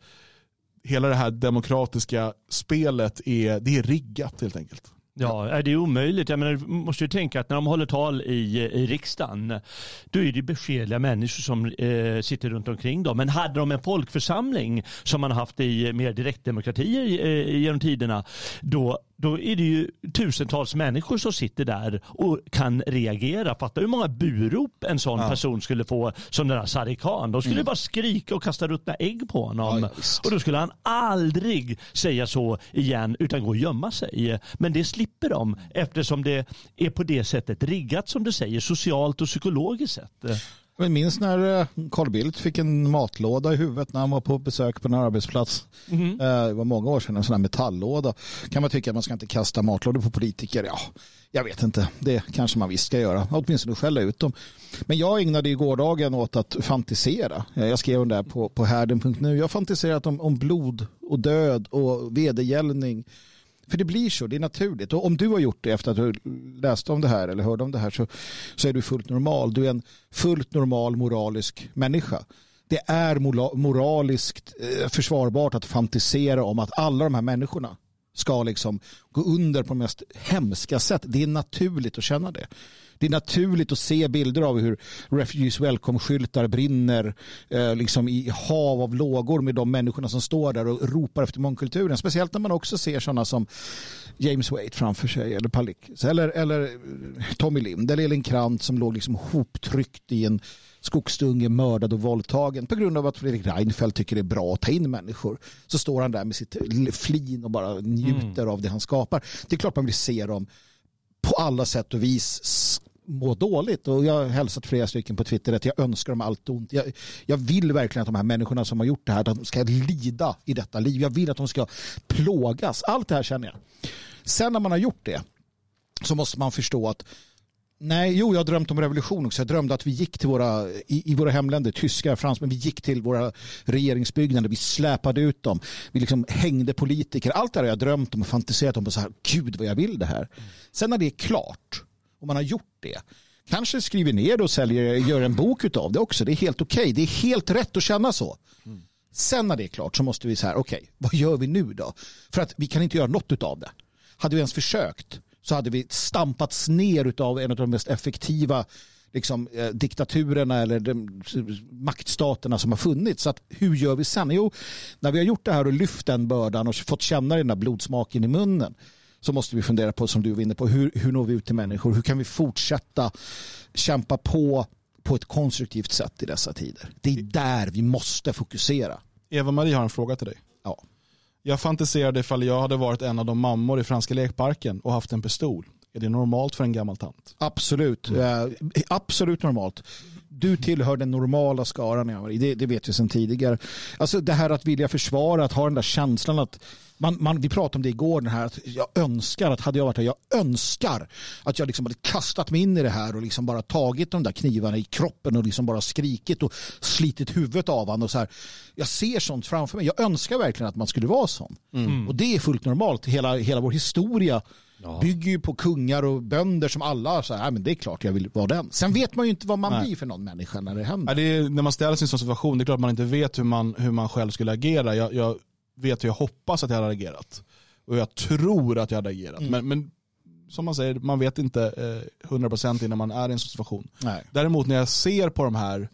hela det här demokratiska spelet är, det är riggat helt enkelt. Ja, det är omöjligt. Jag menar, du måste ju tänka att när de håller tal i, eh, i riksdagen, då är det beskedliga människor som eh, sitter runt omkring dem. Men hade de en folkförsamling som man haft i eh, mer direktdemokratier eh, genom tiderna, då, då är det ju tusentals människor som sitter där och kan reagera. Fattar hur många burop en sån Ja. person skulle få som den här Sadiq Khan. De skulle bara skrika och kasta ruttna ägg på honom. Ja, och då skulle han aldrig säga så igen utan gå och gömma sig. Men det slipper de eftersom det är på det sättet riggat som du säger, socialt och psykologiskt sett. Men minns när eh, Carl Bildt fick en matlåda i huvudet när han var på besök på en arbetsplats. Eh, Det var många år sedan, en sån här metalllåda. Kan man tycka att man ska inte kasta matlådor på politiker? Ja, jag vet inte. Det kanske man visst ska göra. Åtminstone skälla ut dem. Men jag ägnade ju gårdagen åt att fantisera. Eh, Jag skrev om det här på, på härden.nu. Jag har fantiserat om, om blod och död och vedergällning. För det blir så, det är naturligt. Och om du har gjort det efter att du läste om det här eller hörde om det här så, så är du fullt normal. Du är en fullt normal moralisk människa. Det är moraliskt eh, försvarbart att fantisera om att alla de här människorna ska liksom gå under på de mest hemska sätt. Det är naturligt att känna det. Det är naturligt att se bilder av hur Refugees Welcome-skyltar brinner eh, liksom i hav av lågor med de människorna som står där och ropar efter mångkulturen. Speciellt när man också ser sådana som James Wade framför sig eller Palik eller, eller eh, Tommy Lind eller Elin Krant som låg liksom hoptryckt i en skogsdunge mördad och våldtagen på grund av att Fredrik Reinfeldt tycker det är bra att ta in människor. Så står han där med sitt flin och bara njuter av det han skapar. Det är klart man vill se dem på alla sätt och vis må dåligt. Och jag har hälsat flera stycken på Twitter att jag önskar dem allt ont. Jag, jag vill verkligen att de här människorna som har gjort det här att de ska lida i detta liv. Jag vill att de ska plågas. Allt det här känner jag. Sen när man har gjort det så måste man förstå att Nej, jo, jag har drömt om revolution också. Jag drömde att vi gick till våra, i, i våra hemländer, tyskar, fransmän, vi gick till våra regeringsbyggnader, vi släpade ut dem, vi liksom hängde politiker. Allt det här har jag drömt om och fantiserat om och så här, gud vad jag vill det här. Sen när det är klart om man har gjort det, kanske skriver ner det och säljer, gör en bok av det också. Det är helt okej. Det är helt rätt att känna så. Sen när det är klart så måste vi säga, okej, vad gör vi nu då? För att vi kan inte göra något av det. Hade vi ens försökt så hade vi stampats ner av en av de mest effektiva liksom, eh, diktaturerna eller de, maktstaterna som har funnits. Så att, hur gör vi sen? Jo, när vi har gjort det här och lyft den bördan och fått känna den där blodsmaken i munnen så måste vi fundera på, som du var inne på, hur, hur når vi ut till människor? Hur kan vi fortsätta kämpa på på ett konstruktivt sätt i dessa tider? Det är där vi måste fokusera. Eva-Marie har en fråga till dig. Ja. Jag fantiserade ifall jag hade varit en av de mammor i Franska lekparken och haft en pistol. Är det normalt för en gammal tant? Absolut. Eh, absolut normalt. Du tillhör den normala skaran, det, det vet vi sedan tidigare. Alltså det här att vilja försvara, att ha den där känslan att man, man, vi pratade om det igår, den här att jag önskar att hade jag varit här, jag önskar att jag liksom hade kastat mig in i det här och liksom bara tagit de där knivarna i kroppen och liksom bara skrikit och slitit huvudet av honom. Och så här. Jag ser sånt framför mig. Jag önskar verkligen att man skulle vara sån. Mm. Och det är fullt normalt. Hela, hela vår historia ja. bygger ju på kungar och bönder som alla så här, men det är klart jag vill vara den. Sen vet man ju inte vad man Nej. blir för någon människa när det händer. Ja, det är, när man ställs i en sån situation, det är klart man inte vet hur man, hur man själv skulle agera. Jag, jag vet hur jag hoppas att jag hade agerat. Och jag tror att jag hade agerat. Mm. Men, men som man säger, man vet inte eh, 100% innan man är i en situation. Nej. Däremot när jag ser på de här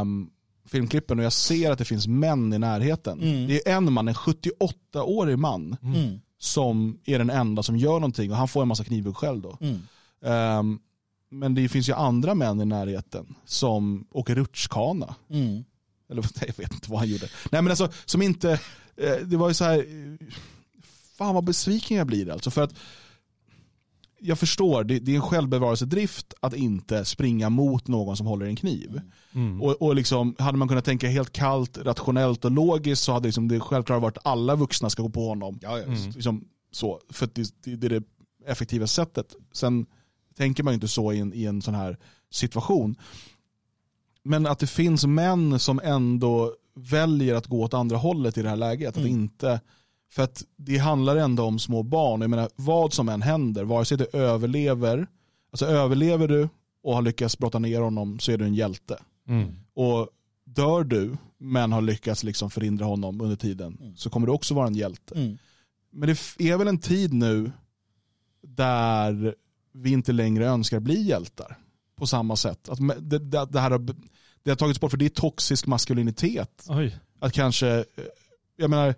um, filmklippen och jag ser att det finns män i närheten. Mm. Det är en man, en 78-årig man, mm. som är den enda som gör någonting och han får en massa knivhugg själv då. Um, men det finns ju andra män i närheten som åker rutschkana. Mm. Eller jag vet inte vad han gjorde. Nej men alltså som inte, eh, det var ju så här, fan vad besviken jag blir alltså. För att jag förstår, det, det är en självbevarelsedrift att inte springa mot någon som håller en kniv. Mm. Och, och liksom, hade man kunnat tänka helt kallt, rationellt och logiskt så hade liksom det självklart varit att alla vuxna ska gå på honom. Ja, ja, mm. liksom, så, för det, det, det är det effektiva sättet. Sen tänker man ju inte så i en, i en sån här situation. Men att det finns män som ändå väljer att gå åt andra hållet i det här läget. Mm. Att inte, för att det handlar ändå om små barn. Jag menar, vad som än händer, vare sig du överlever, alltså överlever du och har lyckats brotta ner honom så är du en hjälte. Mm. Och dör du men har lyckats liksom förhindra honom under tiden mm. så kommer du också vara en hjälte. Mm. Men det är väl en tid nu där vi inte längre önskar bli hjältar på samma sätt. Att det, det, det här har, det har tagits bort för det är toxisk maskulinitet. Oj. Att kanske, eh, jag menar,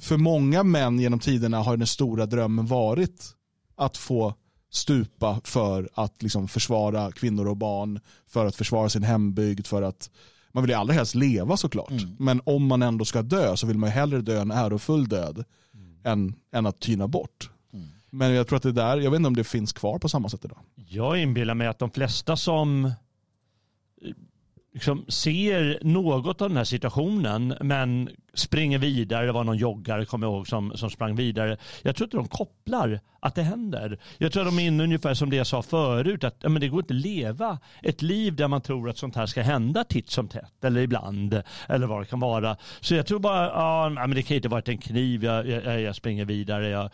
för många män genom tiderna har den stora drömmen varit att få stupa för att liksom försvara kvinnor och barn, för att försvara sin hembygd, för att man vill ju allra helst leva såklart. Mm. Men om man ändå ska dö så vill man ju hellre dö en ärofull död mm. än, än att tyna bort. Men jag tror att det där, jag vet inte om det finns kvar på samma sätt idag. Jag inbillar mig att de flesta som liksom ser något av den här situationen men springer vidare. Det var någon joggare, kommer jag ihåg, som, som sprang vidare. Jag tror inte de kopplar att det händer. Jag tror att de är inne ungefär som det jag sa förut, att ja, men det går inte att leva ett liv där man tror att sånt här ska hända titt som tätt eller ibland eller vad det kan vara. Så jag tror bara, ja, men det kan inte varit en kniv, jag, jag, jag springer vidare, jag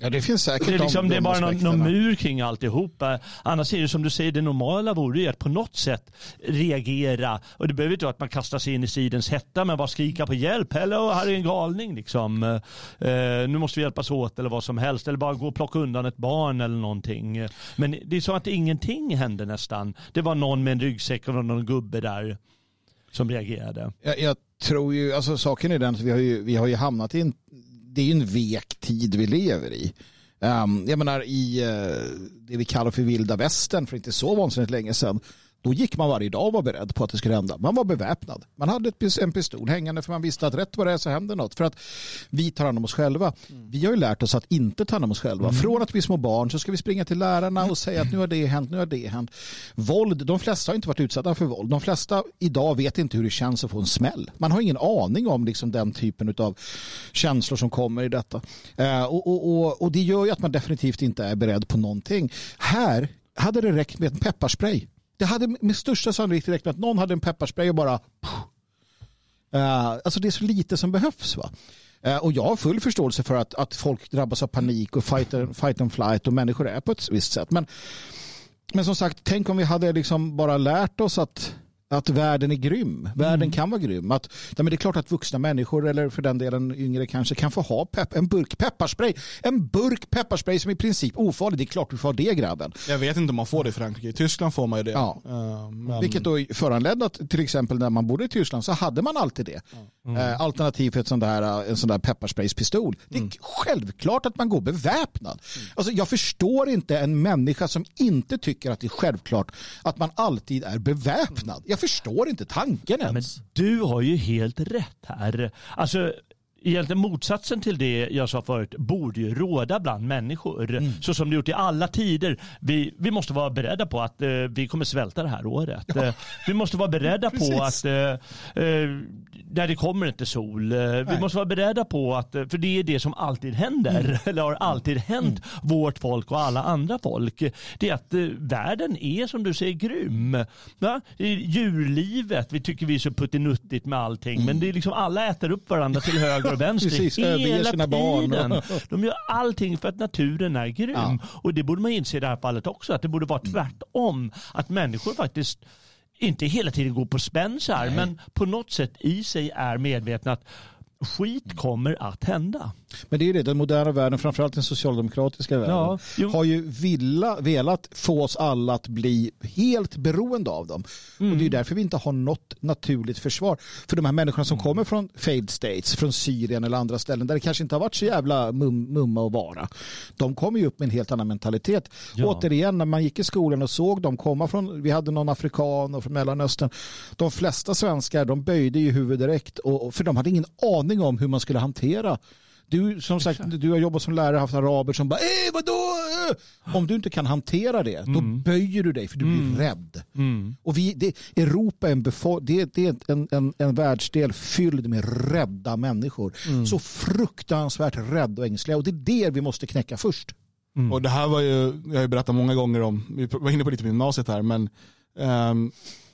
Ja, det finns säkert det är, liksom, de, det är bara någon, någon, mur kring alltihopa. Annars är det som du säger, det normala vore ju att på något sätt reagera. Och det behöver inte vara att man kastar sig in i stridens hetta, men bara skrika på hjälp. Hello, här är en galning liksom. Uh, nu måste vi hjälpas åt eller vad som helst. Eller bara gå och plocka undan ett barn eller någonting. Men det är så att ingenting hände nästan. Det var någon med en ryggsäck och någon gubbe där som reagerade. Jag, jag tror ju, alltså saken är den att vi har ju, vi har ju hamnat i en det är ju en vek tid vi lever i. Um, jag menar i uh, det vi kallar för vilda västern för inte så vansinnigt länge sedan då gick man varje dag och var beredd på att det skulle hända. Man var beväpnad. Man hade en pistol hängande för man visste att rätt vad det är så händer något. För att vi tar hand om oss själva. Mm. Vi har ju lärt oss att inte ta hand om oss själva. Mm. Från att vi är små barn så ska vi springa till lärarna och säga att nu har det hänt, nu har det hänt. Våld, de flesta har inte varit utsatta för våld. De flesta idag vet inte hur det känns att få en smäll. Man har ingen aning om liksom den typen av känslor som kommer i detta. Uh, och, och, och, och det gör ju att man definitivt inte är beredd på någonting. Här hade det räckt med en pepparspray. Det hade med största sannolikhet räckt med att någon hade en pepparspray och bara... Uh, alltså det är så lite som behövs. va. Uh, och jag har full förståelse för att, att folk drabbas av panik och fight, fight and flight och människor är på ett visst sätt. Men, men som sagt, tänk om vi hade liksom bara lärt oss att att världen är grym. Världen mm. kan vara grym. Att, men det är klart att vuxna människor eller för den delen yngre kanske kan få ha pepp, en burk pepparspray. En burk pepparspray som i princip ofarlig. Det är klart du får ha det grabben. Jag vet inte om man får det i Frankrike. I Tyskland får man ju det. Ja. Uh, men... Vilket då föranledde att till exempel när man bodde i Tyskland så hade man alltid det. Mm. Uh, alternativt ett sån där, en sån där pepparsprayspistol. Det är mm. självklart att man går beväpnad. Mm. Alltså, jag förstår inte en människa som inte tycker att det är självklart att man alltid är beväpnad. Jag förstår inte tanken ens. Men du har ju helt rätt här. Alltså, egentligen motsatsen till det jag sa förut borde ju råda bland människor. Mm. Så som det gjort i alla tider. Vi, vi måste vara beredda på att eh, vi kommer svälta det här året. Ja. Eh, vi måste vara beredda på att eh, eh, när det kommer inte sol. Eh, vi måste vara beredda på att, eh, för det är det som alltid händer, mm. eller har alltid hänt mm. vårt folk och alla andra folk. Det är att världen är som du säger grym. Ja? Djurlivet, vi tycker vi är så puttinuttigt med allting, mm. men det är liksom alla äter upp varandra till höger och vänster Precis, hela tiden. Barn. De gör allting för att naturen är grym. Ja. Och det borde man inse i det här fallet också, att det borde vara mm. tvärtom. Att människor faktiskt inte hela tiden går på spänsar, men på något sätt i sig är medvetna att skit kommer att hända. Men det är det, den moderna världen, framförallt den socialdemokratiska världen, ja, har ju villa, velat få oss alla att bli helt beroende av dem. Mm. Och det är därför vi inte har något naturligt försvar. För de här människorna som mm. kommer från failed states, från Syrien eller andra ställen där det kanske inte har varit så jävla mum, mumma och vara. De kommer ju upp med en helt annan mentalitet. Ja. Återigen, när man gick i skolan och såg dem komma från, vi hade någon afrikan och från Mellanöstern. De flesta svenskar, de böjde ju huvudet direkt och, för de hade ingen aning om hur man skulle hantera du, som sagt, du har jobbat som lärare och haft araber som bara eh, vadå? Om du inte kan hantera det, mm. då böjer du dig för du blir mm. rädd. Mm. Och vi, det, Europa är, en, det, det är en, en, en världsdel fylld med rädda människor. Mm. Så fruktansvärt rädda och ängsliga. Och det är det vi måste knäcka först. Mm. Och det här var ju, jag har ju berättat många gånger om, vi var inne på lite på gymnasiet här, men um,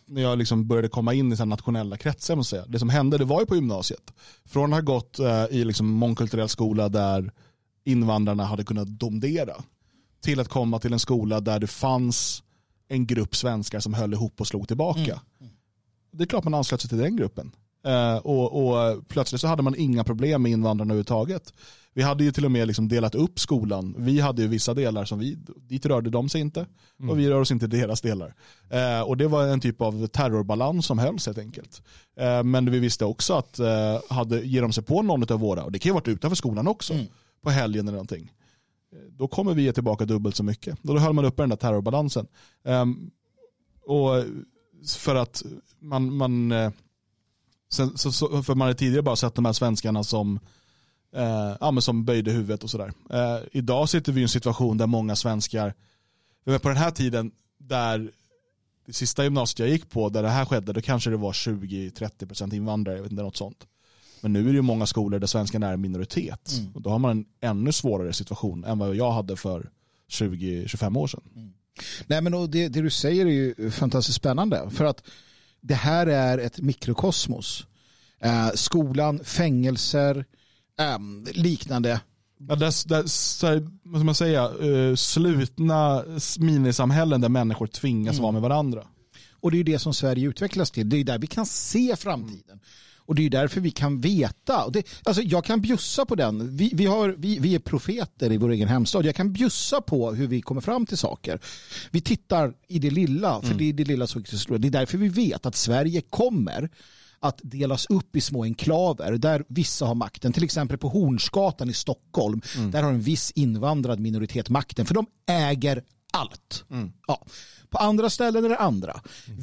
när jag liksom började komma in i så nationella kretsar. Måste säga. Det som hände det var ju på gymnasiet. Från att ha gått eh, i liksom mångkulturell skola där invandrarna hade kunnat domdera till att komma till en skola där det fanns en grupp svenskar som höll ihop och slog tillbaka. Mm. mm. Det är klart man anslöt sig till den gruppen. Eh, och, och, plötsligt så hade man inga problem med invandrarna överhuvudtaget. Vi hade ju till och med liksom delat upp skolan. Vi hade ju vissa delar som vi, dit rörde de sig inte mm. och vi rör oss inte deras delar. Eh, och det var en typ av terrorbalans som hölls helt enkelt. Eh, men vi visste också att eh, hade, ger de sig på någon av våra, och det kan ju ha varit utanför skolan också, mm. på helgen eller någonting, eh, då kommer vi ge tillbaka dubbelt så mycket. Då höll man uppe den där terrorbalansen. Ehm, och för att man, man eh, sen, så, för man hade tidigare bara sett de här svenskarna som eh, ja, men som böjde huvudet och sådär. Eh, idag sitter vi i en situation där många svenskar, på den här tiden där det sista gymnasiet jag gick på där det här skedde, då kanske det var 20-30% invandrare, jag vet inte, något sånt. Men nu är det ju många skolor där svenskarna är en minoritet. Mm. Och då har man en ännu svårare situation än vad jag hade för 20-25 år sedan. Mm. Nej, men det, det, du säger är ju fantastiskt spännande. För att det här är ett mikrokosmos. Eh, skolan, fängelser, um, liknande. Ja, så här, vad ska man säga, uh, slutna minisamhällen där människor tvingas mm. vara med varandra. Och det är det som Sverige utvecklas till. Det är där vi kan se framtiden. Och det är därför vi kan veta. Det, alltså jag kan bjussa på den. Vi, vi, har, vi, vi är profeter i vår egen hemstad. Jag kan bjussa på hur vi kommer fram till saker. Vi tittar i det lilla, för mm. det är det lilla som Det är därför vi vet att Sverige kommer att delas upp i små enklaver där vissa har makten. Till exempel på Hornsgatan i Stockholm. Mm. Där har en viss invandrad minoritet makten för de äger allt. Mm. Ja. På andra ställen är det andra.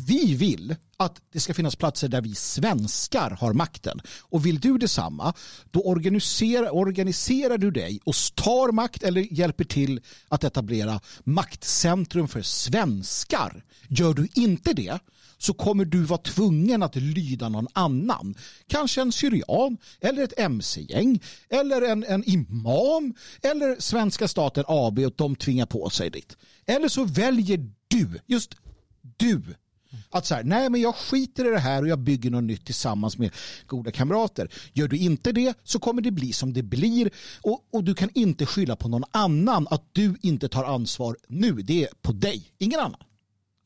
Vi vill att det ska finnas platser där vi svenskar har makten. Och vill du detsamma, då organiserar, organiserar du dig och tar makt eller hjälper till att etablera maktcentrum för svenskar. Gör du inte det, så kommer du vara tvungen att lyda någon annan. Kanske en syrian eller ett mc-gäng eller en, en imam eller svenska staten AB och de tvingar på sig ditt. Eller så väljer du, just du, att så här, nej men jag skiter i det här och jag bygger något nytt tillsammans med goda kamrater. Gör du inte det så kommer det bli som det blir och, och du kan inte skylla på någon annan att du inte tar ansvar nu. Det är på dig, ingen annan.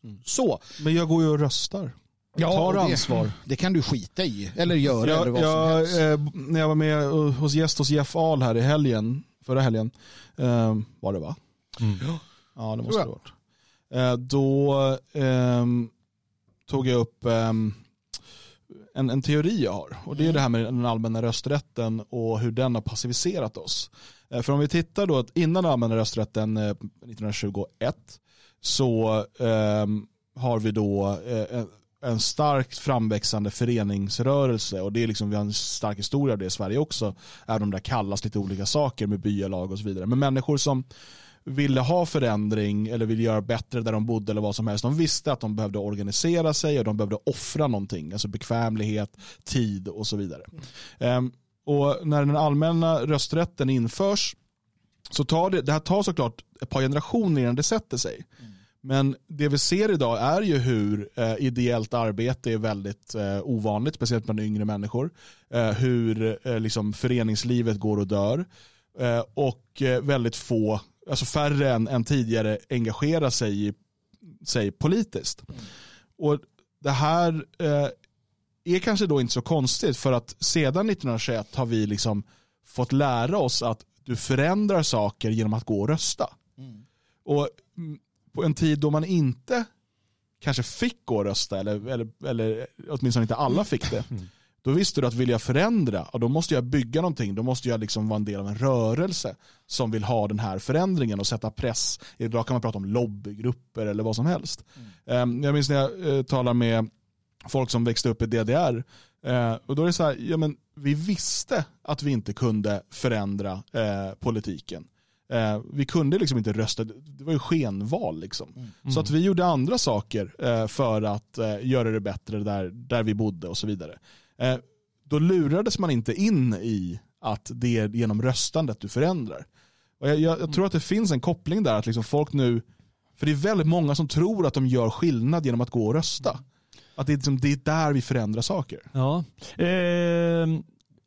Mm. Så. Men jag går ju och röstar. Jag tar det, ansvar. Det kan du skita i. Eller göra. Jag, eller vad jag, som helst. Eh, när jag var med hos gäst hos Jeff Ahl här i helgen, förra helgen, eh, var det va? Mm. Ja, det måste det ha varit. Eh, då ehm, tog jag upp ehm, en, en teori jag har. Och det är mm. det här med den allmänna rösträtten och hur den har passiviserat oss. Eh, för om vi tittar då att innan den allmänna rösträtten 1921 eh, så eh, har vi då eh, en starkt framväxande föreningsrörelse och det är liksom, vi har en stark historia av det i Sverige också, även om det kallas lite olika saker med byalag och så vidare. Men människor som ville ha förändring eller ville göra bättre där de bodde eller vad som helst. De visste att de behövde organisera sig och de behövde offra någonting. Alltså bekvämlighet, tid och så vidare. Mm. och när den allmänna rösträtten införs så tar det, det här tar såklart ett par generationer innan det sätter sig. Mm. Men det vi ser idag är ju hur eh, ideellt arbete är väldigt eh, ovanligt, speciellt bland yngre människor. Eh, hur eh, liksom föreningslivet går och dör. Eh, och eh, väldigt få alltså färre än, än tidigare engagerar sig, i, sig politiskt. Mm. Och det här eh, är kanske då inte så konstigt för att sedan 1921 har vi liksom fått lära oss att du förändrar saker genom att gå och rösta. Mm. Och mm, på en tid då man inte kanske fick gå och rösta eller, eller, eller åtminstone inte alla fick det. Mm. Då visste du att vill jag förändra, och då måste jag bygga någonting. Då måste jag liksom vara en del av en rörelse som vill ha den här förändringen och sätta press. Idag kan man prata om lobbygrupper eller vad som helst. Mm. Jag minns när jag eh, talar med folk som växte upp i DDR. Eh, och då är det så här, ja, men vi visste att vi inte kunde förändra eh, politiken. Eh, vi kunde liksom inte rösta, det var ju skenval. Liksom. Mm. Så att vi gjorde andra saker eh, för att eh, göra det bättre där, där vi bodde och så vidare. Eh, då lurades man inte in i att det är genom röstandet du förändrar. Och jag, jag, jag tror att det finns en koppling där, att liksom folk nu, för det är väldigt många som tror att de gör skillnad genom att gå och rösta. Att det är, liksom, det är där vi förändrar saker. Ja. Eh,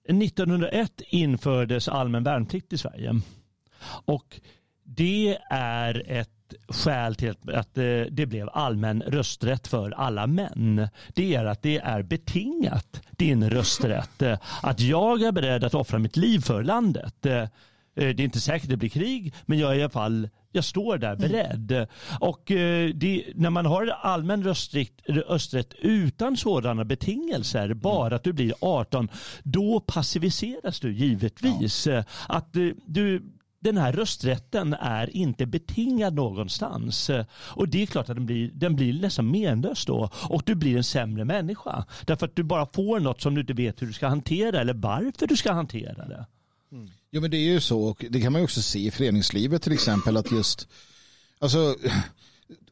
1901 infördes allmän värnplikt i Sverige. Och det är ett skäl till att eh, det blev allmän rösträtt för alla män. Det är att det är betingat din rösträtt. Att jag är beredd att offra mitt liv för landet. Eh, det är inte säkert det blir krig, men jag är i alla fall jag står där beredd. Mm. Och eh, det, när man har allmän rösträtt, rösträtt utan sådana betingelser, mm. bara att du blir 18, då passiviseras du givetvis. Ja. Att du, den här rösträtten är inte betingad någonstans. Och det är klart att den blir, den blir nästan menlös då. Och du blir en sämre människa. Därför att du bara får något som du inte vet hur du ska hantera eller varför du ska hantera det. Mm. Jo men det är ju så och det kan man ju också se i föreningslivet till exempel att just Alltså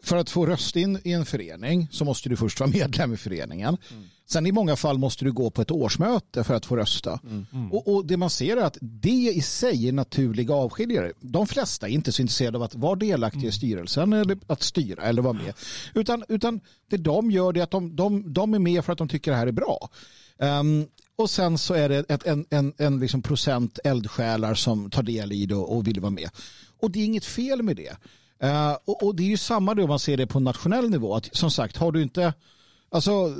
för att få röst in i en förening så måste du först vara medlem i föreningen. Mm. Sen i många fall måste du gå på ett årsmöte för att få rösta. Mm. Mm. Och, och, det man ser är att det i sig är naturliga avskiljare. De flesta är inte så intresserade av att vara delaktiga i mm. styrelsen eller att styra eller vara med. Utan, utan det de gör är att de, de, de är med för att de tycker det här är bra. Um, och sen så är det ett, en, en, en liksom procent eldsjälar som tar del i det och vill vara med. Och det är inget fel med det. Uh, och, och, det är ju samma då man ser det på nationell nivå. Att, som sagt, har du inte Alltså,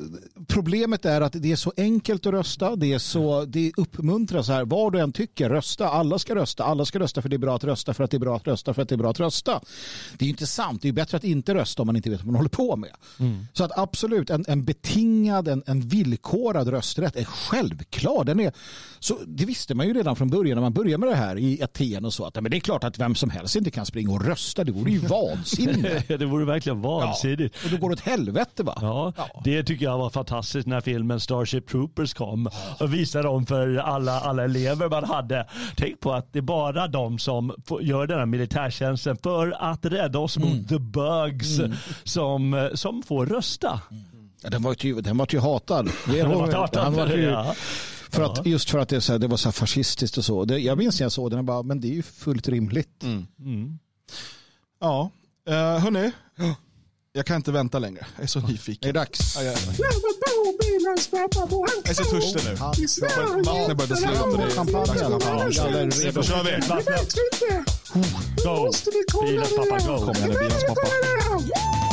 problemet är att det är så enkelt att rösta. Det är så det uppmuntras här. Vad du än tycker, rösta. Alla ska rösta. Alla ska rösta för det är bra att rösta för att det är bra att rösta för att det är bra att rösta. Det är inte sant. Det är bättre att inte rösta om man inte vet vad man håller på med. Mm. Så att absolut, en, en betingad, en, en villkorad rösträtt är självklar. Den är, så det visste man ju redan från början när man började med det här i Aten och så. Att, men det är klart att vem som helst inte kan springa och rösta. Det vore ju vansinne. det vore verkligen vansinnigt. Ja, och då går det åt helvete va? Ja. ja. Det tycker jag var fantastiskt när filmen Starship Troopers kom och visade dem för alla, alla elever man hade. Tänk på att det är bara de som gör den här militärtjänsten för att rädda oss mm. mot the bugs mm. som, som får rösta. Mm. Den, var ju, den var ju hatad. Den var hatad var ju, ja. För att, just för att det, så här, det var så fascistiskt och så. Det, jag minns när jag såg den och bara, men det är ju fullt rimligt. Mm. Mm. Ja, uh, hörni. Jag kan inte vänta längre. Jag är så nyfiken. Det är dags. Ja, jag, är så törstig nu. Vattnet börjar sluta. Champagne. Då kör vi. Go. Bilens pappa, go. Kom igen nu, bilens pappa.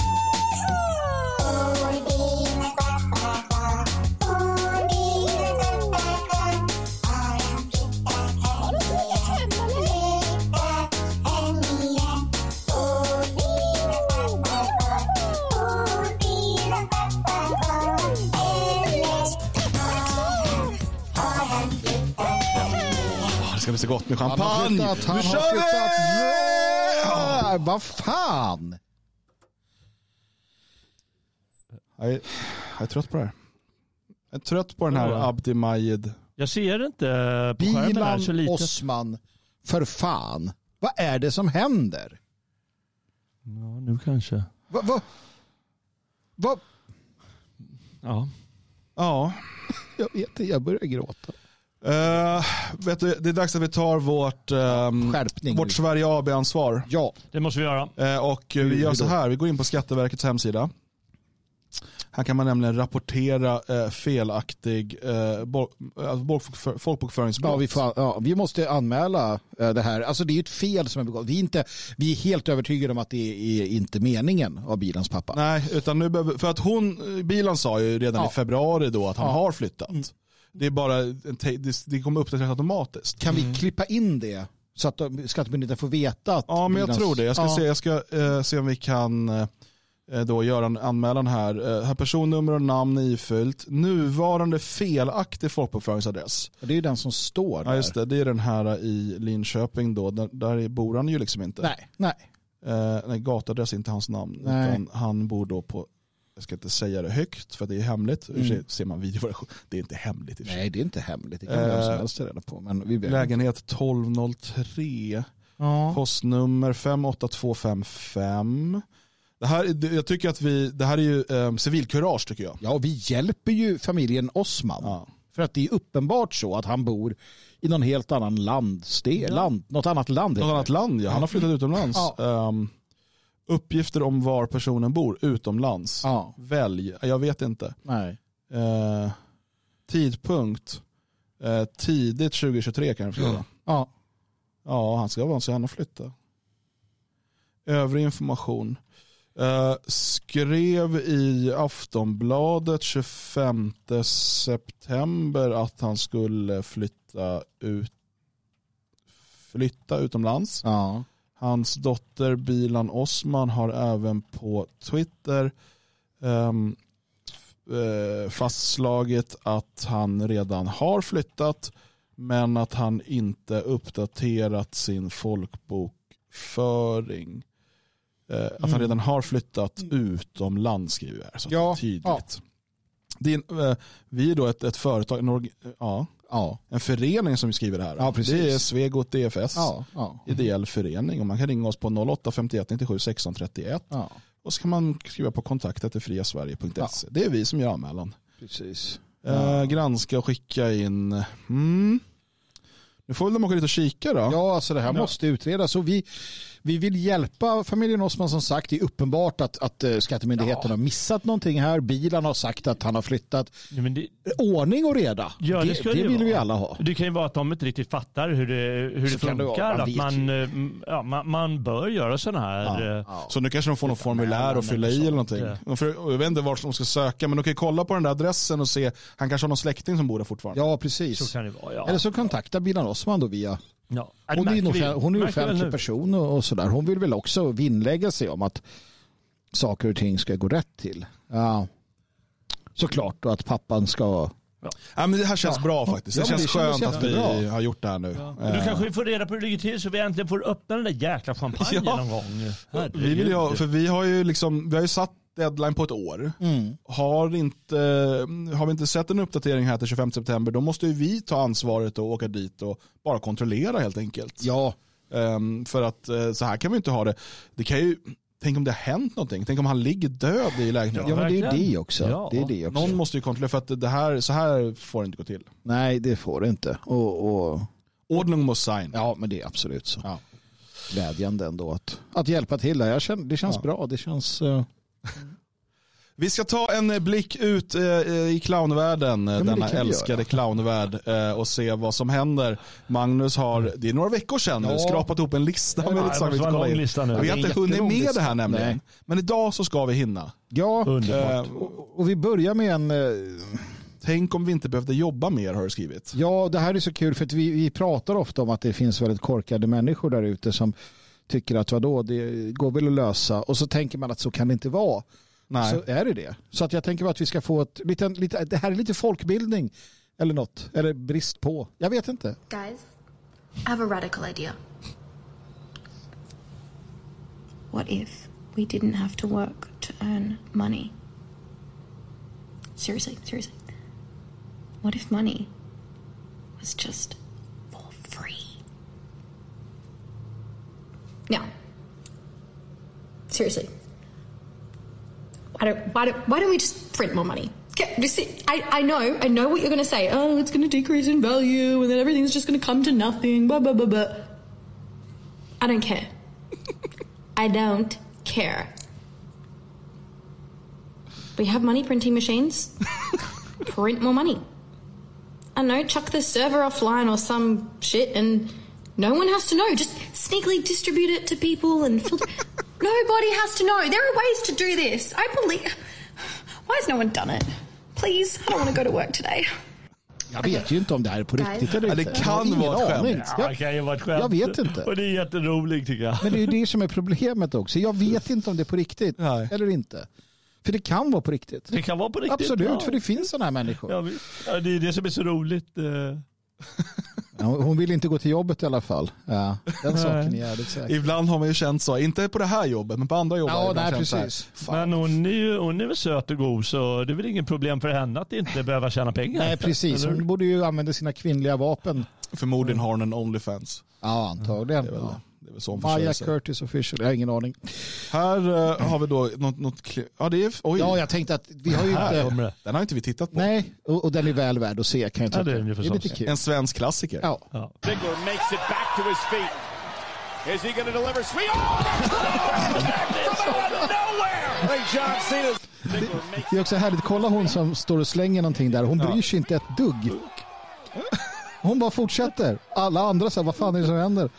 Ska bli så gott med champagne. Han har flyttat, han nu kör vi! Yeah! Vad fan? Jag är trött på det här. Jag är trött på den här Ja. Abdi Majid. Jag ser inte på skärmen här så lite. Osman, för fan. Vad är det som händer? Ja, nu kanske. Vad... Va, va, Ja. Ja, jag vet inte, jag börjar gråta. Eh, vet du, det är dags att vi tar vårt, Skärpning. vårt Sverige AB-ansvar. Ja, Det måste vi göra. Eh, och vi gör så här, vi går in på Skatteverkets hemsida. Här kan man nämligen rapportera eh, felaktig eh, bol- alltså folkbokför- folkbokföringsbrott. ja, vi, får, ja, vi måste anmäla eh, det här. Alltså det är ju ett fel som är begått. Vi är, inte, vi är helt övertygade om att det är inte meningen av bilens pappa. Nej, utan nu behöver, för att hon, Bilan sa ju redan Ja. i februari då att han Ja. har flyttat. Det är bara, det, det kommer uppdateras automatiskt. Kan vi klippa in det så att Skattemyndigheten får veta att Ja, men jag bilens- tror det. Jag ska, Ja. se, jag ska eh, se om vi kan eh, då göra en anmälan här. Eh, här personnummer och namn är ifyllt. Nuvarande felaktig folkbokföringsadress. Det är ju den som står där. Ja, just det. Det är den här i Linköping då. Där, där bor han ju liksom inte. Nej, nej. Nej, gatadress är inte hans namn. Nej. Utan han bor då på, jag ska inte säga det högt för det är hemligt. Mm. Ser man videoversion, det är inte hemligt i. Nej, det är inte hemligt. Det kan vem som Eh, helst ta reda på. Men vi Lägenhet 1203. Ja. Postnummer 58255. Det här, jag tycker att vi, det här är ju eh, civilkurage tycker jag. ja, vi hjälper ju familjen Osman. Ja. För att det är uppenbart så att han bor i någon helt annan landsdel. Land, något annat land. Något annat land ja, han har flyttat utomlands. Ja. Ehm, uppgifter om var personen bor utomlands. Ja, Välj, jag vet inte. nej. Eh, tidpunkt, eh, tidigt 2023 kan jag förstå. Ja. Ja, han ska vara så han har flyttat. Övrig information. Eh, skrev i Aftonbladet 25 september att han skulle flytta ut flytta utomlands. ja. Hans dotter Bilan Osman har även på Twitter ehm, f- eh, fastslagit att han redan har flyttat men att han inte uppdaterat sin folkbokföring. Eh, att han Mm. redan har flyttat utomlands skriver vi här. Så Ja, tydligt. Det är, eh, vi är då ett, ett företag, en, ja, Ja. en förening som skriver det här. Ja, precis. det är Svegot DFS Ja. Ja. ideell förening och man kan ringa oss på 08 51 97 16 31 ja. och så kan man skriva på kontaktet friasverige.se. Ja. Det är vi som gör anmälan. Precis. Eh, granska och skicka in. Mm. Nu får väl de åka dit och kika då. Ja, alltså det här måste utredas. Och vi, vi vill hjälpa familjen Osman som sagt. Det är uppenbart att, att eh, Skattemyndigheten Ja. har missat någonting här. Bilen har sagt att han har flyttat. Ja, men det, Ordning och reda. Ja, det det, ska det vill vara. vi alla ha. det kan ju vara att de inte riktigt fattar hur det, hur Så det funkar. Man att man, eh, ja, man, man bör göra sådana här... eh, Så nu kanske de får något formulär att fylla i eller någonting. Jag vet inte vart de ska söka men de kan ju kolla på den där adressen och se. Han kanske har någon släkting som bor där fortfarande. Ja, precis. Så kan det vara, ja. Eller så kontakta Bilan Osman då via... ja. Hon är ju en märker vi- offent- hon är offentlig person och, och sådär. Hon vill väl också vinnlägga sig om att saker och ting ska gå rätt till. Ja. Såklart och att pappan ska... Ja, men det här känns Ja. bra faktiskt. Ja, Det känns det kändes skönt att vi jättebra. har gjort det här nu. Men Du Eh, kanske får reda på hur det ligger till så vi äntligen får öppna den där jäkla champagnen Ja. någon gång. vi vill ju för vi har ju liksom, vi har ju satt deadline på ett år. Har, inte, har vi inte sett en uppdatering här till 25 september då måste ju vi ta ansvaret och åka dit och bara kontrollera helt enkelt. Ja, Ehm, för att eh, så här kan vi inte ha det. Det kan ju, tänk om det har hänt någonting. Tänk om han ligger död i lägenheten. ja men det är det också. Ja. Det är det också. Någon måste ju kontrollera för att det här, så här får det inte gå till. Nej, det får det inte. Och, och, Ordnung muss sein. ja, men det är absolut så. Ja. Glädjande ändå att, att hjälpa till. där. Jag känner, det känns Ja. bra. Det känns... eh, Vi ska ta en eh, blick ut eh, i clownvärlden, eh, det denna älskade clownvärld eh, och se vad som händer. Magnus har, det är några veckor sedan nu, Ja. skrapat ihop en lista med Ja, lite saker vi ska kolla in. lista nu. Vi Ja, har inte hunnit med det här nämligen. Nej. Men idag så ska vi hinna. Ja, Underbart. Eh, och, och vi börjar med en... eh, tänk om vi inte behövde jobba mer har du skrivit. Ja, det här är så kul för att vi, vi pratar ofta om att det finns väldigt korkade människor där ute som tycker att vadå, det går väl att lösa. Och så tänker man att så kan det inte vara. Nej. Så är det det. Så att jag tänker att vi ska få ett lite, lite, det här är lite folkbildning eller något. Eller brist på. Jag vet inte. Guys, I have a radical idea. What if we didn't have to work to earn money? seriously, seriously. What if money was just Now, seriously, why don't, why don't, why don't we just print more money? Get, you see, I, I know, I know what you're going to say. Oh, it's going to decrease in value and then everything's just going to come to nothing, blah, blah, blah, blah. I don't care. I don't care. We have money printing machines. Print more money. I don't know, chuck the server offline or some shit and no one has to know. Just sneakily distribute it to people and filter. Nobody has to know. There are ways to do this. I believe. Why has no one done it? Please, I don't want to go to work today. Jag vet ju inte om det här är på riktigt eller Ja, det inte. kan Jag vara ett skämt. aning. Ja, det kan ju vara ett skämt. Jag vet inte. Och det är jätteroligt tycker jag. Men det är ju det som är problemet också. Jag vet inte om det är på riktigt Nej. eller inte. För det kan vara på riktigt. Det kan vara på riktigt. Absolut, ja. för det finns sådana här människor. Ja, det är det som är så roligt. hon vill inte gå till jobbet i alla fall. Ja, den saken är jävligt säker. Ibland har man ju känt så, inte på det här jobbet men på andra jobb. har Ja, nej, precis. Men hon är ju hon är väl söt och god så det är väl ingen problem för henne att inte behöva tjäna pengar. Nej, precis. Hon borde ju använda sina kvinnliga vapen. Förmodligen har hon en Onlyfans. Ja, antagligen. Det är väl, Ja. Det är väl så hon Maja. Curtis official, jag har ingen aning. Här eh, har vi då något, något ja det är, oj, Ja, jag tänkte att vi har ju inte... kommer det. den har inte vi tittat på. Nej, och, och den är väl värd att se kan jag Ja, tycka. det är den ju det är lite kul. En svensk klassiker. Ja. Ja. Ziggler makes it back to his feet. Is he going to deliver? Sweet. Oh! From out of nowhere! I think John Cena's. Ziggler makes Det är också härligt, kolla hon som står och slänger någonting där. Hon bryr sig inte ett dugg. Hon bara fortsätter. Alla andra säger vad fan är det som händer?